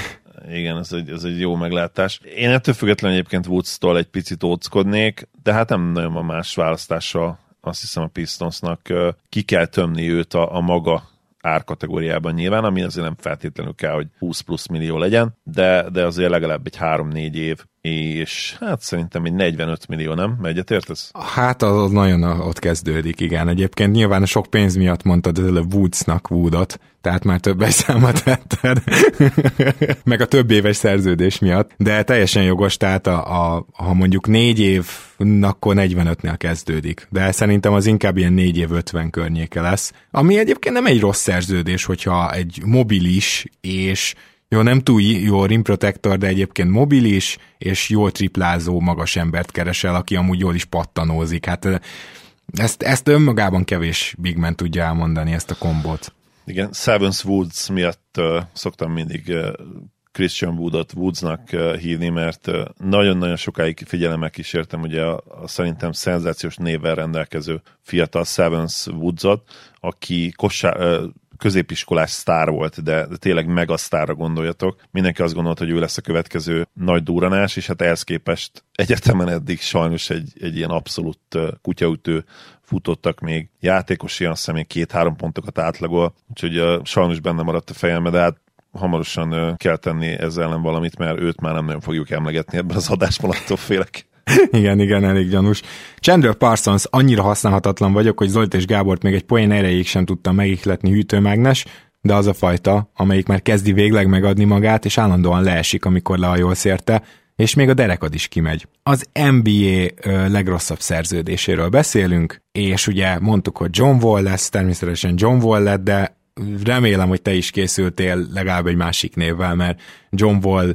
Igen, ez egy, ez egy jó meglátás. Én ettől függetlenül egyébként Woods-tól egy picit óckodnék, de hát nem nagyon van más választása azt hiszem a Pistonsnak ki kell tömni őt a, a maga árkategóriában nyilván, ami azért nem feltétlenül kell, hogy 20 plusz millió legyen, de, de azért legalább egy 3-4 év és hát szerintem egy 45 millió, nem? Egyet értesz? Hát az, az nagyon ott kezdődik, igen. Egyébként nyilván sok pénz miatt mondtad előbb Woodsnak Woodot, tehát már többes számot vetted, meg a több éves szerződés miatt, de teljesen jogos, tehát a, a, ha mondjuk négy év, akkor 45-nél kezdődik, de szerintem az inkább ilyen négy év 50 környéke lesz, ami egyébként nem egy rossz szerződés, hogyha egy mobilis és jó, nem túl jó rim protector, de egyébként mobilis, és jól triplázó magas embert keresel, aki amúgy jól is pattanózik. Hát ezt, ezt önmagában kevés big man tudja elmondani, ezt a kombot. Igen, Sevens Woods miatt uh, szoktam mindig uh, Christian Woodot Woodsnak hívni, mert nagyon-nagyon sokáig figyelemmel kísértem ugye a, a szerintem szenzációs névvel rendelkező fiatal Sevens Woodsot, aki kosá, középiskolás sztár volt, de, tényleg megasztárra gondoljatok. Mindenki azt gondolt, hogy ő lesz a következő nagy duranás, és hát ehhez képest egyetemen eddig sajnos egy, egy ilyen abszolút kutyaütő futottak még. Játékos ilyen azt két-három pontokat átlagol, úgyhogy uh, sajnos benne maradt a fejembe, de hát hamarosan kell tenni ezzel ellen valamit, mert őt már nem nagyon fogjuk emlegetni ebben az adásban, attól félek. Igen, igen, elég gyanús. Chandler Parsons annyira használhatatlan vagyok, hogy Zolt és Gábort még egy poén erejéig sem tudtam megihletni hűtőmágnes, de az a fajta, amelyik már kezdi végleg megadni magát, és állandóan leesik, amikor lehajolsz érte, és még a derekad is kimegy. Az NBA ö, legrosszabb szerződéséről beszélünk, és ugye mondtuk, hogy John Wall lesz, természetesen John Wall lett, de remélem, hogy te is készültél legalább egy másik névvel, mert John Wall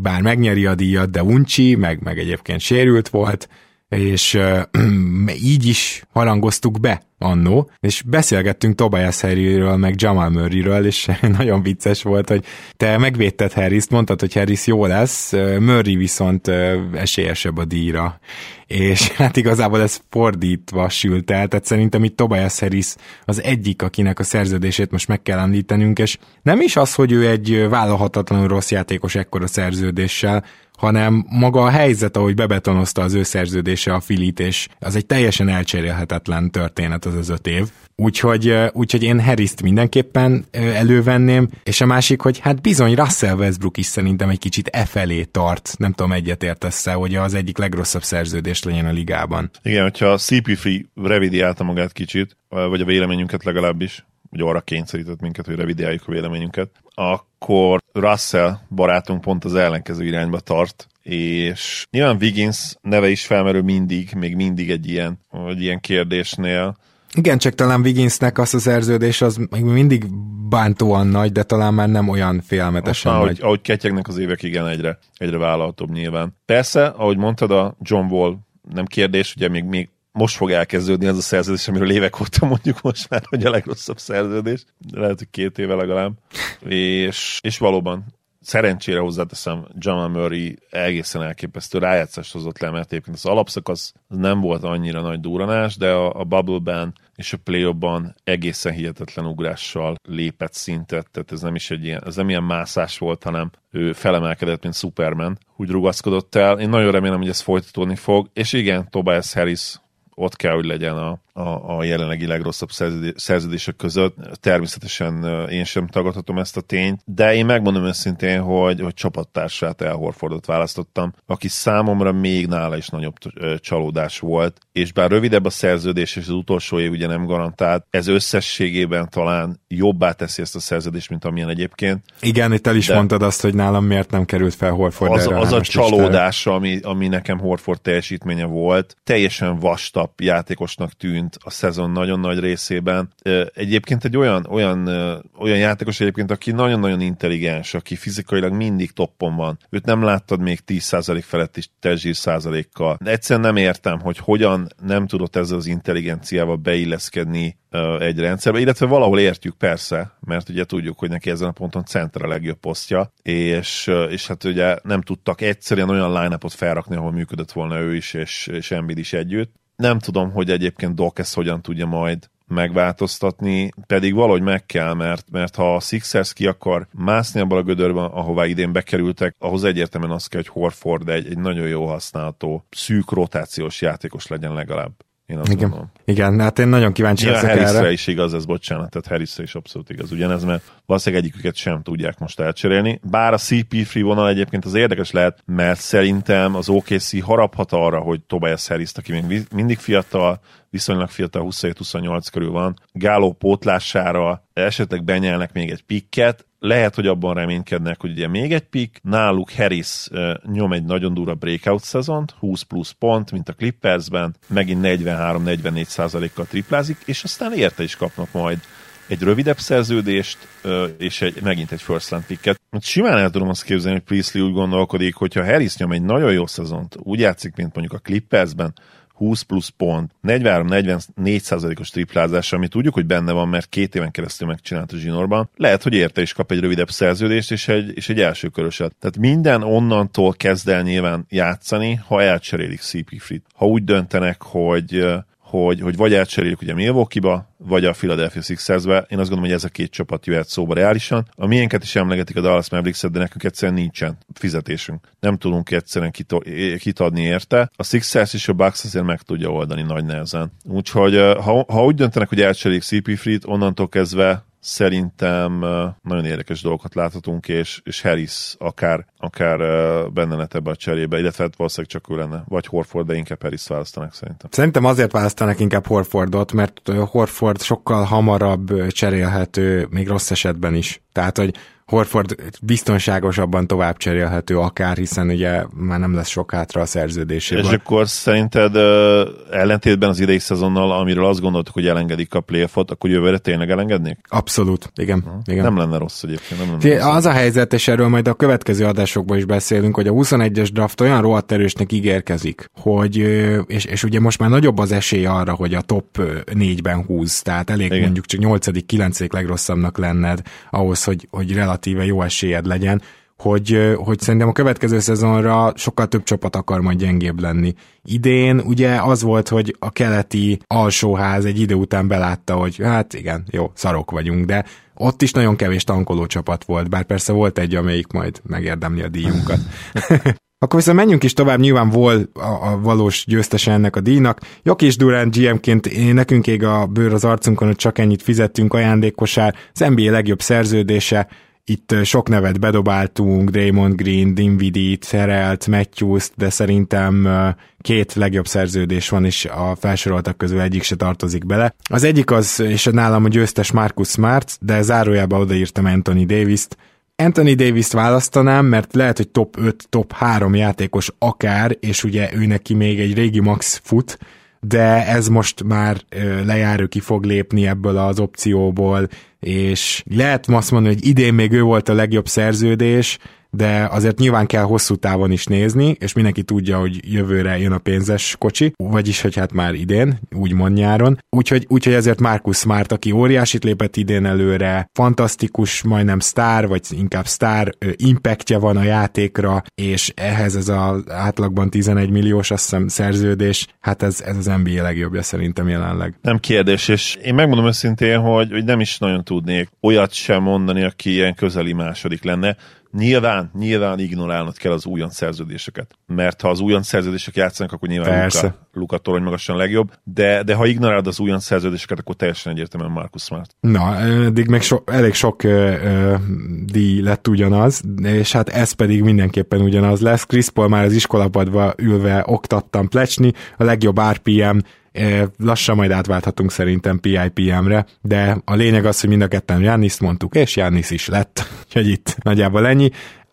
bár megnyeri a díjat, de uncsi, meg, meg egyébként sérült volt, és így is harangoztuk be annó, és beszélgettünk Tobias Harryről, meg Jamal Murrayről, és nagyon vicces volt, hogy te megvédted Harris-t, mondtad, hogy Harris jó lesz, Murray viszont esélyesebb a díjra. És hát igazából ez fordítva sült el, tehát szerintem itt Tobias Harris az egyik, akinek a szerződését most meg kell említenünk, és nem is az, hogy ő egy vállalhatatlanul rossz játékos ekkora szerződéssel, hanem maga a helyzet, ahogy bebetonozta az ő szerződése a Filit, és az egy teljesen elcserélhetetlen történet az az öt év. Úgyhogy, úgyhogy én harris mindenképpen elővenném, és a másik, hogy hát bizony Russell Westbrook is szerintem egy kicsit e felé tart, nem tudom, egyetértesz hogy az egyik legrosszabb szerződés legyen a ligában. Igen, hogyha a CP3 revidiálta magát kicsit, vagy a véleményünket legalábbis, vagy arra kényszerített minket, hogy revidiáljuk a véleményünket, akkor Russell barátunk pont az ellenkező irányba tart, és nyilván Wiggins neve is felmerül mindig, még mindig egy ilyen, egy ilyen kérdésnél, igen, csak talán Wigginsnek az a szerződés az még mindig bántóan nagy, de talán már nem olyan félmetesen Most, nagy. Ahogy, ahogy ketyegnek az évek, igen, egyre, egyre vállalhatóbb nyilván. Persze, ahogy mondtad, a John Wall nem kérdés, ugye még, még most fog elkezdődni az a szerződés, amiről évek óta mondjuk most már, hogy a legrosszabb szerződés. Lehet, hogy két éve legalább. És, és valóban szerencsére hozzáteszem, Jamal Murray egészen elképesztő rájátszást hozott le, mert egyébként az alapszakasz az nem volt annyira nagy duranás, de a, a bubble-ben és a play egészen hihetetlen ugrással lépett szintet, tehát ez nem is egy ilyen, ez nem ilyen mászás volt, hanem ő felemelkedett, mint Superman, úgy rugaszkodott el. Én nagyon remélem, hogy ez folytatódni fog, és igen, Tobias Harris ott kell, hogy legyen a, a, a jelenlegi legrosszabb szerződések között. Természetesen én sem tagadhatom ezt a tényt, de én megmondom őszintén, hogy, hogy csapattársát El Horfordot választottam, aki számomra még nála is nagyobb csalódás volt, és bár rövidebb a szerződés, és az utolsó év ugye nem garantált, ez összességében talán jobbá teszi ezt a szerződést, mint amilyen egyébként. Igen, itt el is mondtad azt, hogy nálam miért nem került fel Horford Az, az a csalódás, ami, ami nekem Horford teljesítménye volt, teljesen vastap játékosnak tűnt, tűnt a szezon nagyon nagy részében. Egyébként egy olyan, olyan, olyan játékos egyébként, aki nagyon-nagyon intelligens, aki fizikailag mindig toppon van. Őt nem láttad még 10% felett is testzsír százalékkal. Egyszerűen nem értem, hogy hogyan nem tudott ezzel az intelligenciával beilleszkedni egy rendszerbe, illetve valahol értjük persze, mert ugye tudjuk, hogy neki ezen a ponton center a legjobb posztja, és, és hát ugye nem tudtak egyszerűen olyan line felrakni, ahol működött volna ő is, és, és Embiid is együtt. Nem tudom, hogy egyébként Doc ezt hogyan tudja majd megváltoztatni, pedig valahogy meg kell, mert, mert ha a Sixers ki akar mászni abban a gödörben, ahová idén bekerültek, ahhoz egyértelműen az kell, hogy Horford egy, egy nagyon jó használható, szűk rotációs játékos legyen legalább. Én azt Igen. Gondolom. Igen, hát én nagyon kíváncsi Nyilván leszek Harrisre erre. is igaz ez, bocsánat, tehát Harrisre is abszolút igaz ugyanez, mert valószínűleg egyiküket sem tudják most elcserélni. Bár a CP3 vonal egyébként az érdekes lehet, mert szerintem az OKC haraphat arra, hogy Tobias harris aki még mindig fiatal, viszonylag fiatal, 27-28 körül van, Gáló pótlására esetleg benyelnek még egy pikket, lehet, hogy abban reménykednek, hogy ugye még egy pick, náluk Harris nyom egy nagyon durva breakout szezont, 20 plusz pont, mint a Clippersben, megint 43-44 százalékkal triplázik, és aztán érte is kapnak majd egy rövidebb szerződést, és egy, megint egy first land picket. Simán el tudom azt képzelni, hogy Priestley úgy gondolkodik, hogyha Harris nyom egy nagyon jó szezont, úgy játszik, mint mondjuk a Clippersben, 20 plusz pont, 43-44 százalékos triplázás, ami tudjuk, hogy benne van, mert két éven keresztül megcsinált a zsinórban. Lehet, hogy érte is kap egy rövidebb szerződést és egy, és egy első köröset. Tehát minden onnantól kezd el nyilván játszani, ha elcserélik CP Frit. Ha úgy döntenek, hogy hogy, hogy vagy elcseréljük ugye Milwaukee-ba, vagy a Philadelphia Sixers-be. Én azt gondolom, hogy ez a két csapat jöhet szóba reálisan. A miénket is emlegetik a Dallas mavericks de nekünk egyszerűen nincsen fizetésünk. Nem tudunk egyszerűen kitadni érte. A Sixers és a Bucks azért meg tudja oldani nagy nehezen. Úgyhogy ha, ha úgy döntenek, hogy elcserélik CP Frit, onnantól kezdve szerintem nagyon érdekes dolgokat láthatunk, és, és Harris akár, akár benne lett ebbe a cserébe, illetve hát valószínűleg csak ő lenne, vagy Horford, de inkább Harris választanak szerintem. Szerintem azért választanak inkább Horfordot, mert Horford sokkal hamarabb cserélhető, még rossz esetben is. Tehát, hogy Horford biztonságosabban tovább cserélhető akár, hiszen ugye már nem lesz sok hátra a szerződésében. És akkor szerinted uh, ellentétben az idei szezonnal, amiről azt gondoltuk, hogy elengedik a playoffot, akkor jövőre tényleg elengednék? Abszolút, igen. Uh-huh. igen. Nem lenne rossz egyébként. Nem lenne rossz. Az a helyzet, és erről majd a következő adásokban is beszélünk, hogy a 21-es draft olyan rohadt erősnek ígérkezik, hogy, és, és ugye most már nagyobb az esély arra, hogy a top 4-ben húz, tehát elég igen. mondjuk csak 8.-9. legrosszabbnak lenned ahhoz, hogy, hogy relatív relatíve jó esélyed legyen, hogy, hogy szerintem a következő szezonra sokkal több csapat akar majd gyengébb lenni. Idén ugye az volt, hogy a keleti alsóház egy idő után belátta, hogy hát igen, jó, szarok vagyunk, de ott is nagyon kevés tankoló csapat volt, bár persze volt egy, amelyik majd megérdemli a díjunkat. Akkor viszont menjünk is tovább, nyilván vol a, a valós győztese ennek a díjnak. Jokis Durant GM-ként nekünk ég a bőr az arcunkon, hogy csak ennyit fizettünk ajándékosár, az NBA legjobb szerződése, itt sok nevet bedobáltunk, Draymond Green, Dinwiddie, Terelt, Matthews, de szerintem két legjobb szerződés van, és a felsoroltak közül egyik se tartozik bele. Az egyik az, és nálam a győztes Marcus Smart, de zárójába odaírtam Anthony Davis-t, Anthony Davis-t választanám, mert lehet, hogy top 5, top 3 játékos akár, és ugye ő neki még egy régi max fut, de ez most már lejár, ő ki fog lépni ebből az opcióból, és lehet azt mondani, hogy idén még ő volt a legjobb szerződés, de azért nyilván kell hosszú távon is nézni, és mindenki tudja, hogy jövőre jön a pénzes kocsi, vagyis, hogy hát már idén, úgymond nyáron. Úgyhogy, úgyhogy ezért Markus Smart, aki óriásit lépett idén előre, fantasztikus, majdnem sztár, vagy inkább sztár impactja van a játékra, és ehhez ez az átlagban 11 milliós, azt hiszem, szerződés, hát ez, ez az NBA legjobbja szerintem jelenleg. Nem kérdés, és én megmondom őszintén, hogy, hogy nem is nagyon tudnék olyat sem mondani, aki ilyen közeli második lenne Nyilván, nyilván ignorálnod kell az újon szerződéseket. Mert ha az újon szerződések játszanak, akkor nyilván Persze. Luka, Luka torony magasan legjobb, de, de ha ignorálod az újon szerződéseket, akkor teljesen egyértelműen Marcus Smart. Na, eddig meg so, elég sok ö, ö, díj lett ugyanaz, és hát ez pedig mindenképpen ugyanaz lesz. Chris Paul már az iskolapadba ülve oktattam plecsni, a legjobb RPM lassan majd átválthatunk szerintem PIPM-re, de a lényeg az, hogy mind a ketten Jániszt mondtuk, és Jánisz is lett, úgyhogy itt nagyjából ennyi.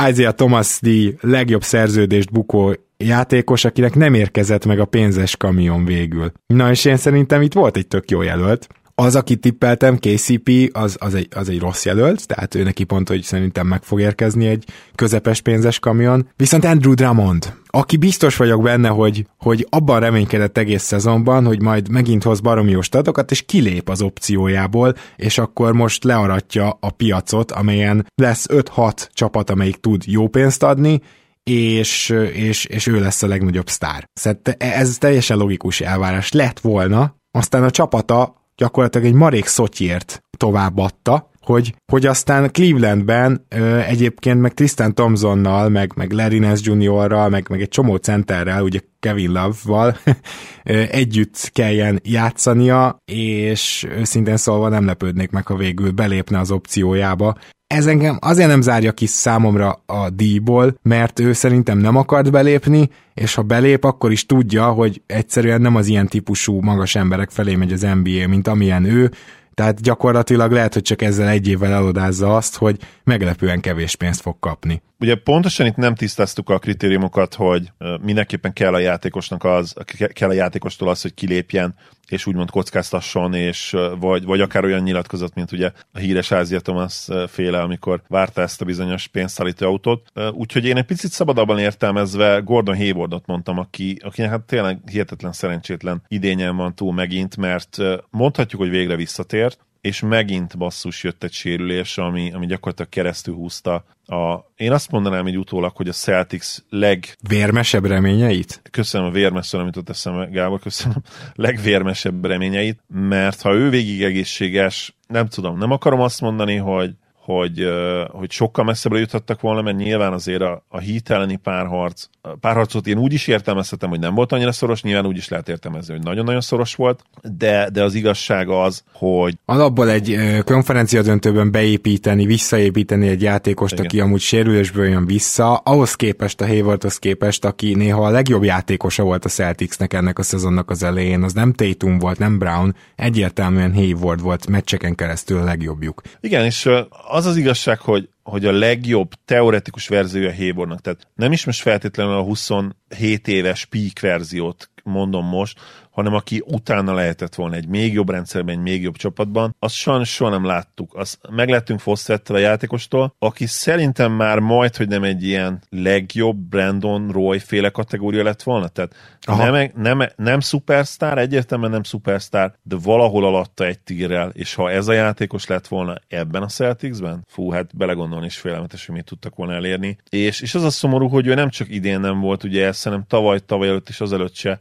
Isaiah Thomas D. legjobb szerződést bukó játékos, akinek nem érkezett meg a pénzes kamion végül. Na és én szerintem itt volt egy tök jó jelölt, az, aki tippeltem, KCP, az, az, egy, az egy rossz jelölt, tehát ő neki pont, hogy szerintem meg fog érkezni egy közepes pénzes kamion. Viszont Andrew Drummond, aki biztos vagyok benne, hogy, hogy abban reménykedett egész szezonban, hogy majd megint hoz baromi jó statokat, és kilép az opciójából, és akkor most learatja a piacot, amelyen lesz 5-6 csapat, amelyik tud jó pénzt adni, és, és, és ő lesz a legnagyobb sztár. Szerintem ez teljesen logikus elvárás lett volna, aztán a csapata gyakorlatilag egy marék szotyért továbbadta, hogy, hogy aztán Clevelandben ö, egyébként meg Tristan Thompsonnal, meg, meg Larry Nance Juniorral, meg, meg egy csomó centerrel, ugye Kevin Love-val együtt kelljen játszania, és őszintén szólva nem lepődnék meg, ha végül belépne az opciójába. Ez engem azért nem zárja ki számomra a díjból, mert ő szerintem nem akart belépni, és ha belép, akkor is tudja, hogy egyszerűen nem az ilyen típusú magas emberek felé megy az NBA, mint amilyen ő, tehát gyakorlatilag lehet, hogy csak ezzel egy évvel elodázza azt, hogy meglepően kevés pénzt fog kapni. Ugye pontosan itt nem tisztáztuk a kritériumokat, hogy mindenképpen kell a játékosnak az, kell a játékostól az, hogy kilépjen, és úgymond kockáztasson, és vagy, vagy akár olyan nyilatkozat, mint ugye a híres Ázia Thomas féle, amikor várta ezt a bizonyos pénzszállító autót. Úgyhogy én egy picit szabadabban értelmezve Gordon Haywardot mondtam, aki, akinek hát tényleg hihetetlen szerencsétlen idényen van túl megint, mert mondhatjuk, hogy végre visszatért, és megint basszus jött egy sérülés, ami, ami gyakorlatilag keresztül húzta a, én azt mondanám így utólag, hogy a Celtics leg... Vérmesebb reményeit? Köszönöm a vérmesről, amit ott eszembe, Gábor, köszönöm. Legvérmesebb reményeit, mert ha ő végig egészséges, nem tudom, nem akarom azt mondani, hogy hogy, hogy sokkal messzebbre juthattak volna, mert nyilván azért a, a hit elleni párharc, párharcot én úgy is értelmezhetem, hogy nem volt annyira szoros, nyilván úgy is lehet értelmezni, hogy nagyon-nagyon szoros volt, de, de az igazság az, hogy... Alapból egy konferencia döntőben beépíteni, visszaépíteni egy játékost, Igen. aki amúgy sérülésből jön vissza, ahhoz képest a Haywardhoz képest, aki néha a legjobb játékosa volt a Celticsnek ennek a szezonnak az elején, az nem Tatum volt, nem Brown, egyértelműen Hayward volt meccseken keresztül a legjobbjuk. Igen, és az az igazság, hogy, hogy a legjobb teoretikus verziója Haywardnak, tehát nem is most feltétlenül a 27 éves peak verziót mondom most, hanem aki utána lehetett volna egy még jobb rendszerben, egy még jobb csapatban, azt sajnos soha nem láttuk. Azt meglettünk Fossettel a játékostól, aki szerintem már majd, hogy nem egy ilyen legjobb Brandon Roy féle kategória lett volna. Tehát nem, nem, nem szupersztár, egyértelműen nem szupersztár, de valahol alatta egy tírrel, és ha ez a játékos lett volna ebben a Celticsben, fú, hát belegondolni is félelmetes, hogy mit tudtak volna elérni. És, és az a szomorú, hogy ő nem csak idén nem volt, ugye ez, hanem tavaly, tavaly előtt és azelőtt se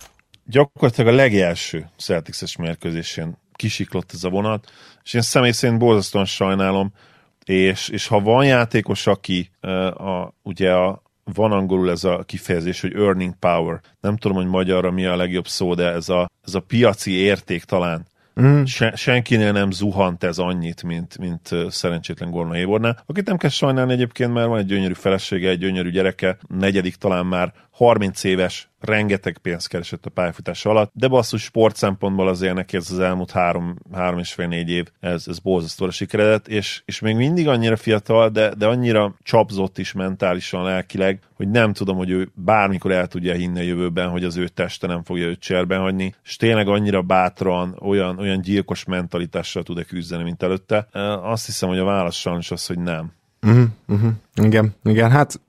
gyakorlatilag a legelső Celtics-es mérkőzésén kisiklott ez a vonat, és én személy szerint borzasztóan sajnálom, és, és ha van játékos, aki a, ugye a, van angolul ez a kifejezés, hogy earning power. Nem tudom, hogy magyarra mi a legjobb szó, de ez a, ez a piaci érték talán. Mm. Se, senkinél nem zuhant ez annyit, mint, mint szerencsétlen Gorna Haywardnál, akit nem kell sajnálni egyébként, mert van egy gyönyörű felesége, egy gyönyörű gyereke, negyedik talán már 30 éves, rengeteg pénzt keresett a pályafutás alatt, de basszus sport szempontból azért neki ez az elmúlt három, három és fél négy év, ez, ez borzasztóra sikeredett, és, és még mindig annyira fiatal, de, de annyira csapzott is mentálisan, lelkileg, hogy nem tudom, hogy ő bármikor el tudja hinni a jövőben, hogy az ő teste nem fogja őt cserben hagyni, és tényleg annyira bátran, olyan, olyan gyilkos mentalitással tud-e küzdeni, mint előtte. Azt hiszem, hogy a válasz sajnos az, hogy nem. Uh-huh, uh-huh. Igen, igen, hát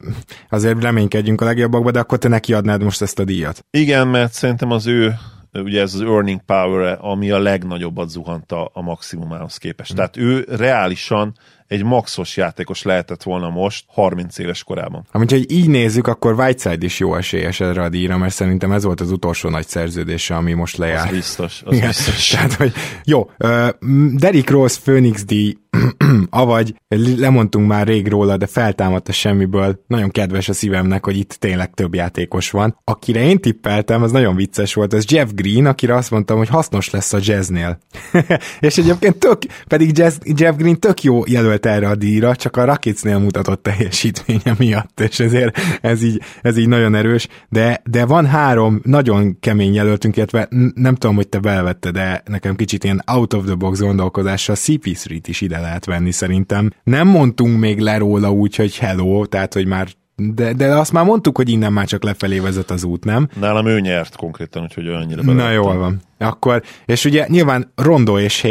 azért reménykedjünk a legjobbakba, de akkor te neki adnád most ezt a díjat. Igen, mert szerintem az ő ugye ez az earning power ami a legnagyobbat zuhanta a maximumához képest. Mm. Tehát ő reálisan egy maxos játékos lehetett volna most 30 éves korában. Amint, hogy így nézzük, akkor Whiteside is jó esélyes erre a díjra, mert szerintem ez volt az utolsó nagy szerződése, ami most lejár. Az biztos, az Igen. biztos. Tehát, hogy jó, uh, Derrick Rose Phoenix díj, avagy lemondtunk már rég róla, de feltámadt a semmiből. Nagyon kedves a szívemnek, hogy itt tényleg több játékos van. Akire én tippeltem, az nagyon vicces volt, az Jeff Green, akire azt mondtam, hogy hasznos lesz a jazznél. és egyébként tök, pedig jazz, Jeff Green tök jó jelölt erre a díjra, csak a Rocketsnél mutatott teljesítménye miatt, és ezért ez így, ez így nagyon erős, de, de van három nagyon kemény jelöltünk, illetve nem tudom, hogy te belvetted, de nekem kicsit ilyen out of the box gondolkodással CP3-t is ide lehet venni szerintem. Nem mondtunk még le róla úgy, hogy hello, tehát hogy már de, de azt már mondtuk, hogy innen már csak lefelé vezet az út, nem? Nálam ő nyert konkrétan, úgyhogy annyira Na jól van. Akkor, és ugye nyilván Rondo és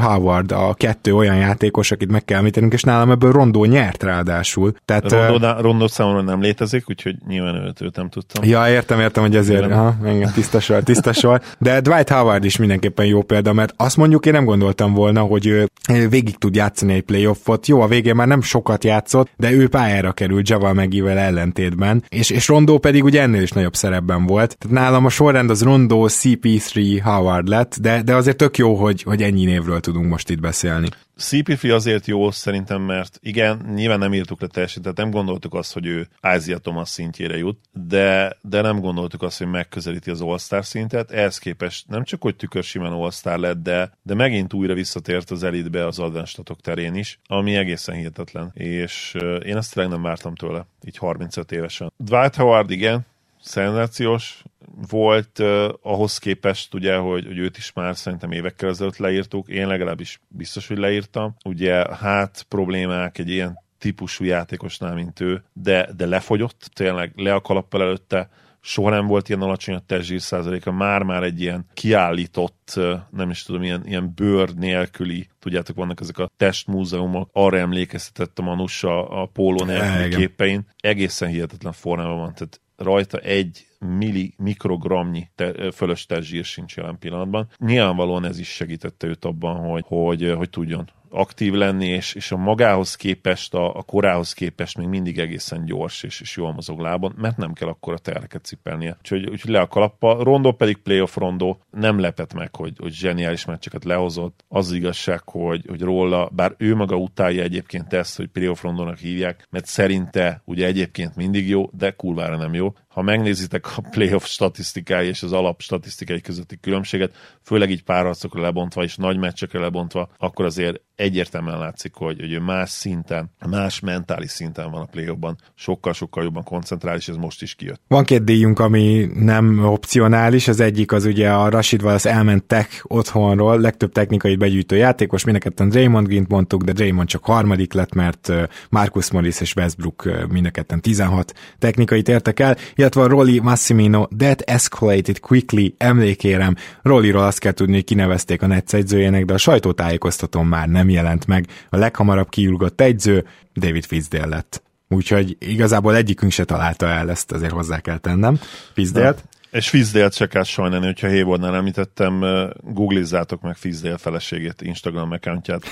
Howard a kettő olyan játékos, akit meg kell említenünk, és nálam ebből Rondo nyert ráadásul. Tehát, Rondo, uh, Rondo számomra nem létezik, úgyhogy nyilván őt, őt nem tudtam. Ja, értem, értem, hogy ezért, aha, engem tiszta sor, tiszta sor. De Dwight Howard is mindenképpen jó példa, mert azt mondjuk én nem gondoltam volna, hogy ő végig tud játszani egy playoffot. Jó, a végén már nem sokat játszott, de ő pályára került Javal Megivel ellentétben, és, és Rondo pedig ugye ennél is nagyobb szerepben volt. Tehát nálam a sorrend az Rondo, CP3, Howard lett, de, de azért tök jó, hogy, hogy ennyi névről tudunk most itt beszélni. CPF azért jó szerintem, mert igen, nyilván nem írtuk le teljesen, tehát nem gondoltuk azt, hogy ő Ázia Thomas szintjére jut, de, de nem gondoltuk azt, hogy megközelíti az All-Star szintet. Ehhez képest nem csak, hogy tükör simán All-Star lett, de, de megint újra visszatért az elitbe az advenstatok terén is, ami egészen hihetetlen. És én ezt tényleg nem vártam tőle, így 35 évesen. Dwight Howard, igen, szenzációs, volt uh, ahhoz képest, ugye, hogy, hogy őt is már szerintem évekkel ezelőtt leírtuk, én legalábbis biztos, hogy leírtam. Ugye hát problémák egy ilyen típusú játékosnál, mint ő, de, de lefogyott, tényleg le a kalappal előtte, soha nem volt ilyen alacsony a testzsír százaléka, már-már egy ilyen kiállított, nem is tudom, ilyen, ilyen bőr nélküli, tudjátok, vannak ezek a testmúzeumok, arra emlékeztetett a Manus a, a póló nélküli képein, egészen hihetetlen formában van, tehát rajta egy milli, mikrogramnyi te, fölös testzsír sincs jelen pillanatban. Nyilvánvalóan ez is segítette őt abban, hogy, hogy, hogy tudjon aktív lenni, és, és a magához képest, a, a korához képest még mindig egészen gyors és, és jól mozog lábon, mert nem kell akkor a tereket cipelnie. Úgyhogy, úgyhogy le a kalappa. Rondó pedig playoff rondó nem lepett meg, hogy, hogy zseniális meccseket lehozott. Az, az igazság, hogy, hogy róla, bár ő maga utálja egyébként ezt, hogy playoff rondónak hívják, mert szerinte ugye egyébként mindig jó, de kurvára nem jó ha megnézitek a playoff statisztikái és az alap statisztikai közötti különbséget, főleg így párharcokra lebontva és nagy meccsekre lebontva, akkor azért egyértelműen látszik, hogy, hogy ő más szinten, más mentális szinten van a playoffban, sokkal-sokkal jobban koncentrál, és ez most is kijött. Van két díjunk, ami nem opcionális, az egyik az ugye a Rashid Wallace elment tech otthonról, legtöbb technikai begyűjtő játékos, mindenketten Draymond Green-t mondtuk, de Draymond csak harmadik lett, mert Marcus Morris és Westbrook mindenketten 16 technikait értek el, illetve a Rolly Massimino That Escalated Quickly emlékérem. Rolliról azt kell tudni, hogy kinevezték a Netsz egyzőjének, de a sajtótájékoztatón már nem jelent meg. A leghamarabb kiúrgott egyző David Fitzdale lett. Úgyhogy igazából egyikünk se találta el, ezt azért hozzá kell tennem. Fizdélt. És Fizdélt se kell sajnálni, hogyha Haywardnál említettem, googlizzátok meg Fizdél feleségét, Instagram accountját.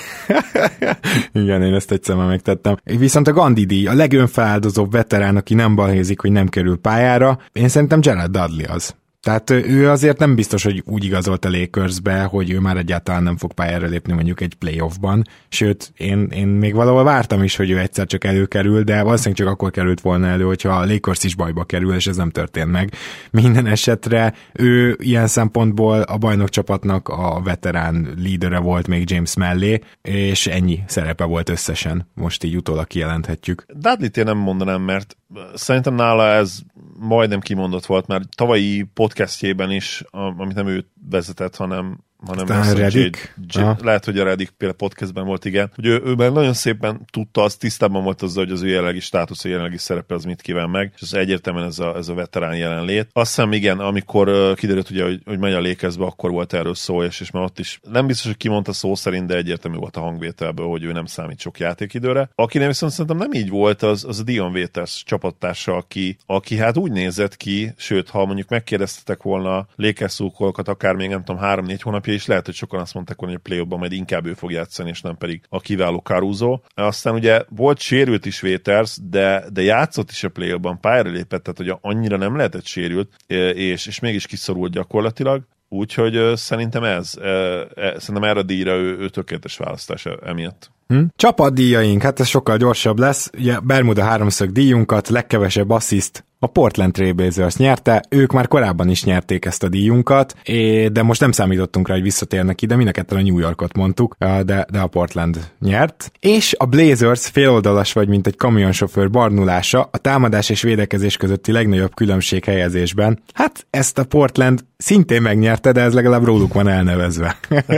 Igen, én ezt egyszer már megtettem. Viszont a Gandhi díj, a legönfeláldozóbb veterán, aki nem balhézik, hogy nem kerül pályára, én szerintem Jared Dudley az. Tehát ő azért nem biztos, hogy úgy igazolt a Lakersbe, hogy ő már egyáltalán nem fog pályára lépni mondjuk egy playoffban, sőt, én, én még valahol vártam is, hogy ő egyszer csak előkerül, de valószínűleg csak akkor került volna elő, hogyha a Lakers is bajba kerül, és ez nem történt meg. Minden esetre ő ilyen szempontból a bajnok csapatnak a veterán lídere volt még James mellé, és ennyi szerepe volt összesen. Most így utólag kijelenthetjük. Dudley-t én nem mondanám, mert szerintem nála ez majdnem kimondott volt, mert tavalyi podcastjében is, amit nem ő vezetett, hanem hanem Aztán Redik. lehet, hogy a Redik például podcastben volt, igen, hogy ő, ő már nagyon szépen tudta, az tisztában volt azzal, hogy az ő jelenlegi státusz, a jelenlegi szerepe az mit kíván meg, és az egyértelműen ez a, ez a veterán jelenlét. Azt hiszem, igen, amikor uh, kiderült, ugye, hogy, hogy megy a lékezbe, akkor volt erről szó, és, és már ott is nem biztos, hogy kimondta szó szerint, de egyértelmű volt a hangvételből, hogy ő nem számít sok játékidőre. Aki nem viszont szerintem nem így volt, az, az a Dion Waiters csapattársa, aki, aki hát úgy nézett ki, sőt, ha mondjuk megkérdeztetek volna lékezszúkolókat, akár még nem tudom, három-négy hónap alapja, és lehet, hogy sokan azt mondták hogy a play majd inkább ő fog játszani, és nem pedig a kiváló Caruso. Aztán ugye volt sérült is Véters, de, de játszott is a play pályára lépett, tehát hogy annyira nem lehetett sérült, és, és mégis kiszorult gyakorlatilag. Úgyhogy szerintem ez, szerintem erre a díjra ő, ő tökéletes választás e, emiatt. Hm? Csapatdíjaink, hát ez sokkal gyorsabb lesz. Ugye Bermuda háromszög díjunkat, legkevesebb assziszt a Portland Trailblazers nyerte, ők már korábban is nyerték ezt a díjunkat, de most nem számítottunk rá, hogy visszatérnek ide, mind a a New Yorkot mondtuk, de, de a Portland nyert. És a Blazers féloldalas vagy, mint egy kamionsofőr barnulása a támadás és védekezés közötti legnagyobb különbség helyezésben. Hát ezt a Portland szintén megnyerte, de ez legalább róluk van elnevezve.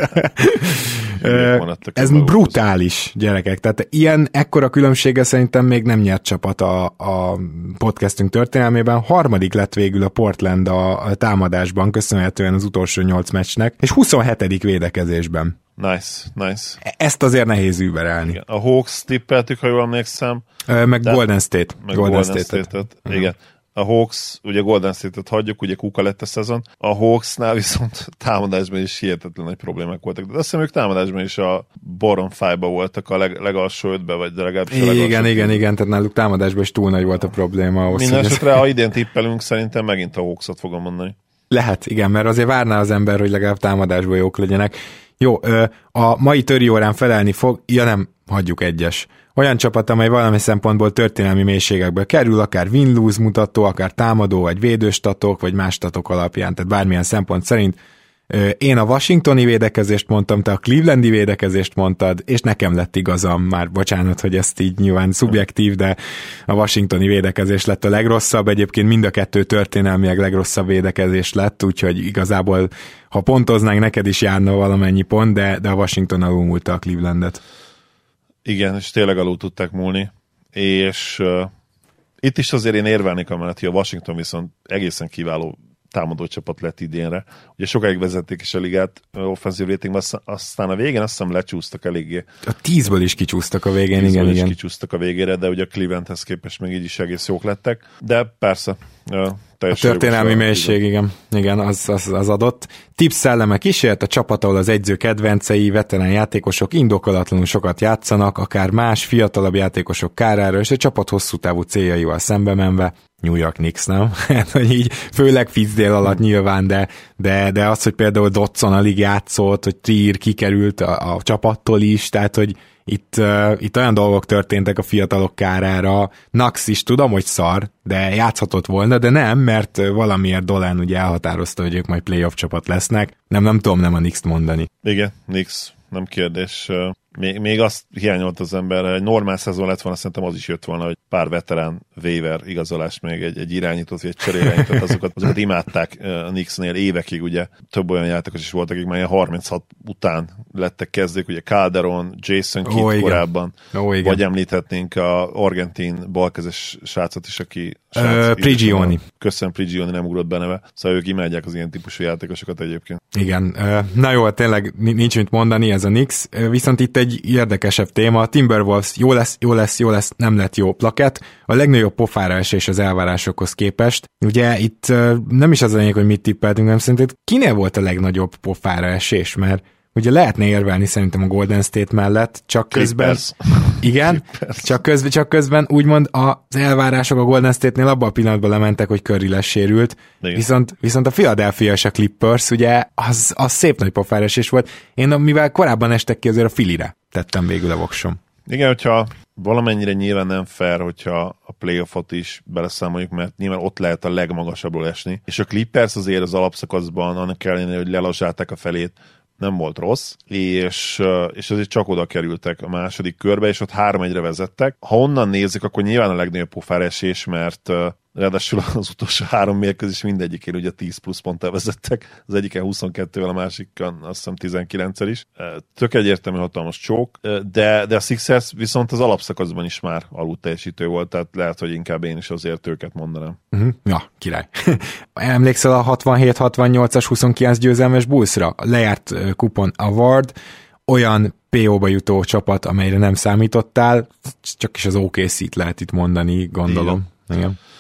ez brutális, gyerekek. Tehát ilyen ekkora különbsége szerintem még nem nyert csapat a, a podcastünk történelmében. Harmadik lett végül a Portland a, a támadásban, köszönhetően az utolsó nyolc meccsnek, és 27. védekezésben. Nice, nice. E- ezt azért nehéz überelni. Igen. A Hawks tippeltük, ha jól emlékszem. Meg de, Golden State. Meg Golden, Golden State-et. State Igen a Hawks, ugye Golden State-et hagyjuk, ugye kuka lett a szezon, a Hawksnál viszont támadásban is hihetetlen nagy problémák voltak. De azt hiszem, ők támadásban is a Boron Five-ba voltak a leg, legalsó ötbe, vagy de legalábbis a Igen, igen, igen, igen, tehát náluk támadásban is túl nagy volt a probléma. Minden esetre, ha idén tippelünk, szerintem megint a Hawks-ot fogom mondani. Lehet, igen, mert azért várná az ember, hogy legalább támadásban jók legyenek. Jó, a mai töri órán felelni fog, ja nem, hagyjuk egyes. Olyan csapat, amely valami szempontból történelmi mélységekbe kerül, akár win-lose mutató, akár támadó, vagy védőstatok, vagy más statok alapján, tehát bármilyen szempont szerint. Én a washingtoni védekezést mondtam, te a clevelandi védekezést mondtad, és nekem lett igazam, már bocsánat, hogy ezt így nyilván szubjektív, de a washingtoni védekezés lett a legrosszabb, egyébként mind a kettő történelmileg legrosszabb védekezés lett, úgyhogy igazából, ha pontoznánk, neked is járna valamennyi pont, de, de a Washington alulmúlta a Clevelandet. Igen, és tényleg alul tudták múlni, és uh, itt is azért én érvelnék amellett, hogy a Washington viszont egészen kiváló támadó csapat lett idénre. Ugye sokáig vezették is a ligát offenzív ratingban, aztán a végén azt hiszem lecsúsztak eléggé. A tízből is kicsúsztak a végén, igen, is igen. kicsúsztak a végére, de ugye a Clevelandhez képest még így is egész jók lettek. De persze, a történelmi mélység, igen, igen, az, az, az adott. Tips szelleme kísért, a csapat, ahol az egyző kedvencei, veterán játékosok indokolatlanul sokat játszanak, akár más, fiatalabb játékosok kárára, és a csapat hosszú távú céljaival szembe menve. New York Knicks, nem? Hát, hogy így, főleg Fitzdale alatt nyilván, de, de, de az, hogy például Dotson alig játszott, hogy Trier kikerült a, a csapattól is, tehát, hogy itt, uh, itt olyan dolgok történtek a fiatalok kárára. Nax is tudom, hogy szar, de játszhatott volna, de nem, mert valamiért Dolan ugye elhatározta, hogy ők majd playoff csapat lesznek. Nem, nem tudom nem a Nix-t mondani. Igen, Nix, nem kérdés még, még azt hiányolt az ember, egy normál szezon lett volna, szerintem az is jött volna, hogy pár veterán waiver igazolás, még egy, egy irányítót, egy cserélirányítót, azokat, azokat imádták a Knicksnél évekig, ugye. Több olyan játékos is voltak, akik már 36 után lettek kezdők, ugye Calderon, Jason Kidd oh, korábban, oh, igen. vagy említhetnénk a argentin balkezes srácot is, aki Prigioni. Köszönöm, Prigioni nem ugrott be neve. Szóval ők imádják az ilyen típusú játékosokat egyébként. Igen. Na jó, tényleg nincs mit mondani, ez a Nix. Viszont itt egy érdekesebb téma. Timberwolves jó lesz, jó lesz, jó lesz, nem lett jó plaket. A legnagyobb pofára esés az elvárásokhoz képest. Ugye itt nem is az a lényeg, hogy mit tippeltünk, nem szerinted kinél volt a legnagyobb pofára esés, mert ugye lehetne érvelni szerintem a Golden State mellett, csak közben... Clippers. Igen, csak közben, csak közben úgymond az elvárások a Golden State-nél abban a pillanatban lementek, hogy Curry lesérült, viszont, viszont a Philadelphia és a Clippers, ugye, az, az szép nagy pofáresés volt. Én, mivel korábban estek ki, azért a Filire tettem végül a voksom. Igen, hogyha valamennyire nyilván nem fair, hogyha a playoffot is beleszámoljuk, mert nyilván ott lehet a legmagasabbról esni. És a Clippers azért az alapszakaszban, annak ellenére, hogy lelassálták a felét, nem volt rossz, és, és azért csak oda kerültek a második körbe, és ott 3-1-re vezettek. Ha onnan nézzük, akkor nyilván a legnagyobb pofáresés, mert ráadásul az utolsó három mérkőzés mindegyikén ugye 10 plusz ponttal vezettek, az egyiken 22-vel, a másikon azt hiszem 19-el is. Tök egyértelmű hatalmas csók, de, de a Sixers viszont az alapszakaszban is már alul teljesítő volt, tehát lehet, hogy inkább én is azért őket mondanám. Uh-huh. Ja, király. Emlékszel a 67-68-as 29 győzelmes Bullsra? Lejárt kupon Award, olyan PO-ba jutó csapat, amelyre nem számítottál, csak is az OKC-t lehet itt mondani, gondolom. Igen.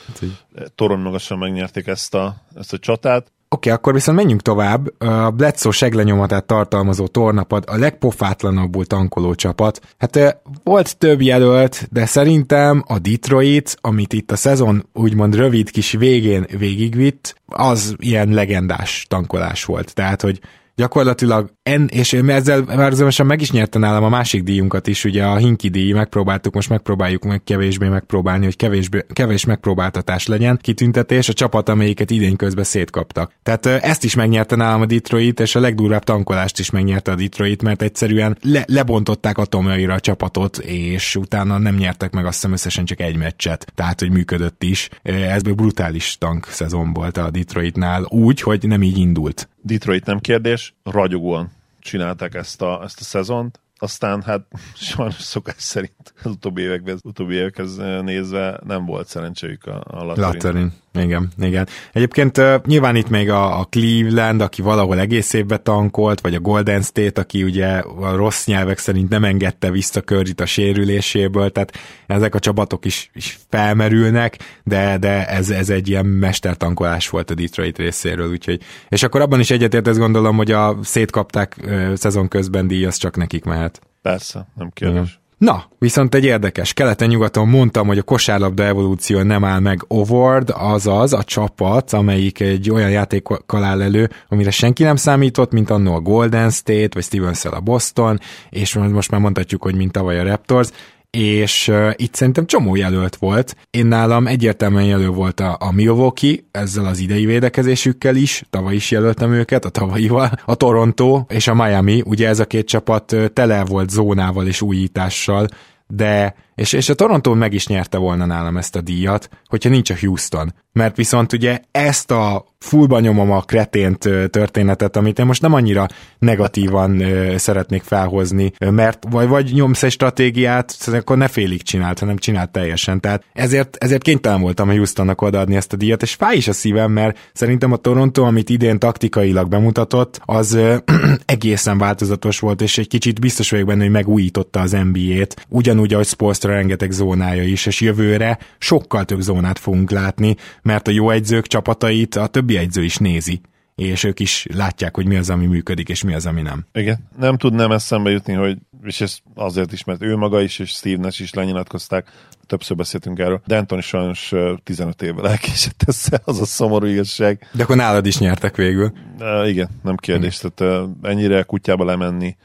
Hát, hogy- Toron magasan megnyerték ezt a, ezt a csatát. Oké, okay, akkor viszont menjünk tovább. A Bledsoe seglenyomatát tartalmazó tornapad a legpofátlanabbul tankoló csapat. Hát volt több jelölt, de szerintem a Detroit, amit itt a szezon úgymond rövid kis végén végigvitt, az ilyen legendás tankolás volt. Tehát, hogy gyakorlatilag en, és én ezzel párhuzamosan meg is nyerte nálam a másik díjunkat is, ugye a Hinki díj, megpróbáltuk, most megpróbáljuk meg kevésbé megpróbálni, hogy kevésbé, kevés megpróbáltatás legyen, kitüntetés, a csapat, amelyiket idén közben szétkaptak. Tehát ezt is megnyerte nálam a Detroit, és a legdurvább tankolást is megnyerte a Detroit, mert egyszerűen le, lebontották atomjaira a csapatot, és utána nem nyertek meg azt hiszem összesen csak egy meccset, tehát hogy működött is. Ez brutális tank szezon volt a Detroitnál, úgy, hogy nem így indult. Detroit nem kérdés, ragyogóan csinálták ezt a, ezt a szezont, aztán hát sajnos szokás szerint az utóbbi években, utóbbi évekhez nézve nem volt szerencséjük a, a Laterin. Laterin. Igen, igen. Egyébként uh, nyilván itt még a, a Cleveland, aki valahol egész évben tankolt, vagy a Golden State, aki ugye a rossz nyelvek szerint nem engedte vissza Curryt a sérüléséből, tehát ezek a csapatok is, is felmerülnek, de, de ez, ez egy ilyen mestertankolás volt a Detroit részéről, úgyhogy, és akkor abban is egyetért, ezt gondolom, hogy a szétkapták uh, szezon közben díj, az csak nekik mehet. Persze, nem kérdés. Na, viszont egy érdekes. Keleten-nyugaton mondtam, hogy a kosárlabda evolúció nem áll meg Ovard, azaz a csapat, amelyik egy olyan játékkal áll elő, amire senki nem számított, mint annó a Golden State, vagy stevens a Boston, és most már mondhatjuk, hogy mint tavaly a Raptors, és uh, itt szerintem csomó jelölt volt. Én nálam egyértelműen jelöl volt a, a Milwaukee, ezzel az idei védekezésükkel is, tavaly is jelöltem őket, a tavalyival, a Toronto és a Miami, ugye ez a két csapat tele volt zónával és újítással, de, és, és a Toronto meg is nyerte volna nálam ezt a díjat, hogyha nincs a Houston. Mert viszont ugye ezt a fullba nyomom a kretént történetet, amit én most nem annyira negatívan szeretnék felhozni, mert vagy, vagy nyomsz egy stratégiát, akkor ne félig csinált, hanem csinált teljesen. Tehát ezért, ezért kénytelen voltam a Houstonnak odaadni ezt a díjat, és fáj is a szívem, mert szerintem a Toronto, amit idén taktikailag bemutatott, az egészen változatos volt, és egy kicsit biztos vagyok benne, hogy megújította az NBA-t, ugyanúgy, ahogy Spolstra rengeteg zónája is, és jövőre sokkal több zónát fogunk látni, mert a jó egyzők csapatait a többi egyző is nézi, és ők is látják, hogy mi az, ami működik, és mi az, ami nem. Igen. Nem tudnám eszembe jutni, hogy, és ez azért is, mert ő maga is, és Steve Nash is lenyilatkozták, többször beszéltünk erről, de Anthony sajnos ö, 15 évvel elkésett össze, az a szomorú igazság. De akkor nálad is nyertek végül. Uh, igen, nem kérdés, tehát uh, ennyire kutyába lemenni,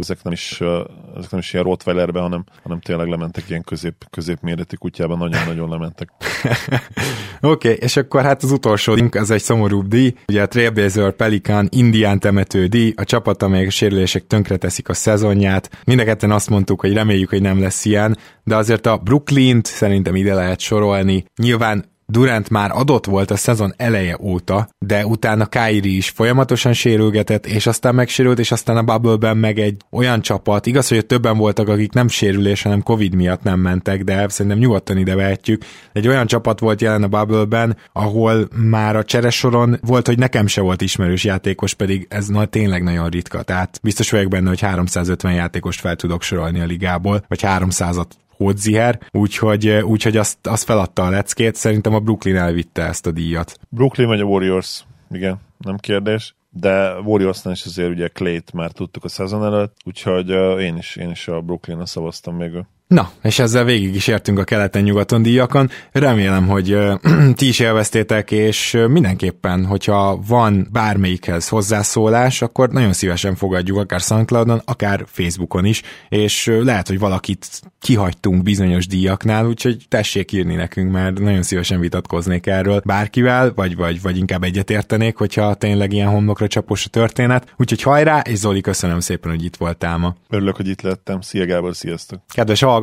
ezek nem is, ezek nem is ilyen Rottweilerbe, hanem, hanem tényleg lementek ilyen közép, középméretű kutyába, nagyon-nagyon lementek. Oké, okay, és akkor hát az utolsó díjunk, az egy szomorúbb díj, ugye a Trailblazer Pelican Indián temető díj, a csapat, amelyek a sérülések tönkreteszik a szezonját. Mindenketten azt mondtuk, hogy reméljük, hogy nem lesz ilyen, de azért a Brooklyn-t szerintem ide lehet sorolni. Nyilván Durant már adott volt a szezon eleje óta, de utána Kyrie is folyamatosan sérülgetett, és aztán megsérült, és aztán a Bubble-ben meg egy olyan csapat, igaz, hogy többen voltak, akik nem sérülés, hanem Covid miatt nem mentek, de szerintem nyugodtan ide vehetjük. Egy olyan csapat volt jelen a Bubble-ben, ahol már a cseresoron volt, hogy nekem se volt ismerős játékos, pedig ez na, tényleg nagyon ritka. Tehát biztos vagyok benne, hogy 350 játékost fel tudok sorolni a ligából, vagy 300-at Hódziher, úgyhogy, úgyhogy azt, azt feladta a leckét, szerintem a Brooklyn elvitte ezt a díjat. Brooklyn vagy a Warriors, igen, nem kérdés. de Warriorsnál is azért ugye Clayt már tudtuk a szezon előtt, úgyhogy uh, én is, én is a Brooklyn-a szavaztam végül. Na, és ezzel végig is értünk a keleten-nyugaton díjakon. Remélem, hogy ti is élveztétek, és mindenképpen, hogyha van bármelyikhez hozzászólás, akkor nagyon szívesen fogadjuk akár SoundCloudon, akár Facebookon is, és lehet, hogy valakit kihagytunk bizonyos díjaknál, úgyhogy tessék írni nekünk, mert nagyon szívesen vitatkoznék erről bárkivel, vagy, vagy, vagy inkább egyetértenék, hogyha tényleg ilyen homlokra csapos a történet. Úgyhogy hajrá, és Zoli, köszönöm szépen, hogy itt voltál ma. Örülök, hogy itt lettem. Szia Gábor, sziasztok! Kedves hallgatók,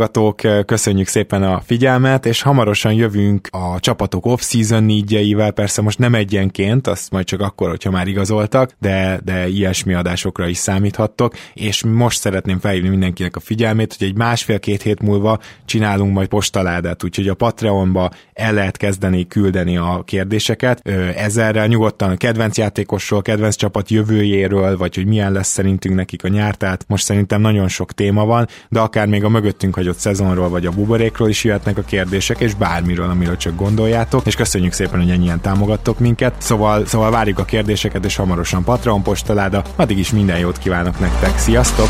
köszönjük szépen a figyelmet, és hamarosan jövünk a csapatok off-season nígyeivel, persze most nem egyenként, azt majd csak akkor, hogyha már igazoltak, de, de ilyesmi adásokra is számíthattok, és most szeretném felhívni mindenkinek a figyelmét, hogy egy másfél-két hét múlva csinálunk majd postaládát, úgyhogy a Patreonba el lehet kezdeni küldeni a kérdéseket. Ezerrel nyugodtan a kedvenc játékosról, kedvenc csapat jövőjéről, vagy hogy milyen lesz szerintünk nekik a nyártát. Most szerintem nagyon sok téma van, de akár még a mögöttünk hagyott szezonról, vagy a buborékról is jöhetnek a kérdések, és bármiről, amiről csak gondoljátok. És köszönjük szépen, hogy ennyien támogattok minket. Szóval, szóval várjuk a kérdéseket, és hamarosan Patreon postaláda. Addig is minden jót kívánok nektek. Sziasztok!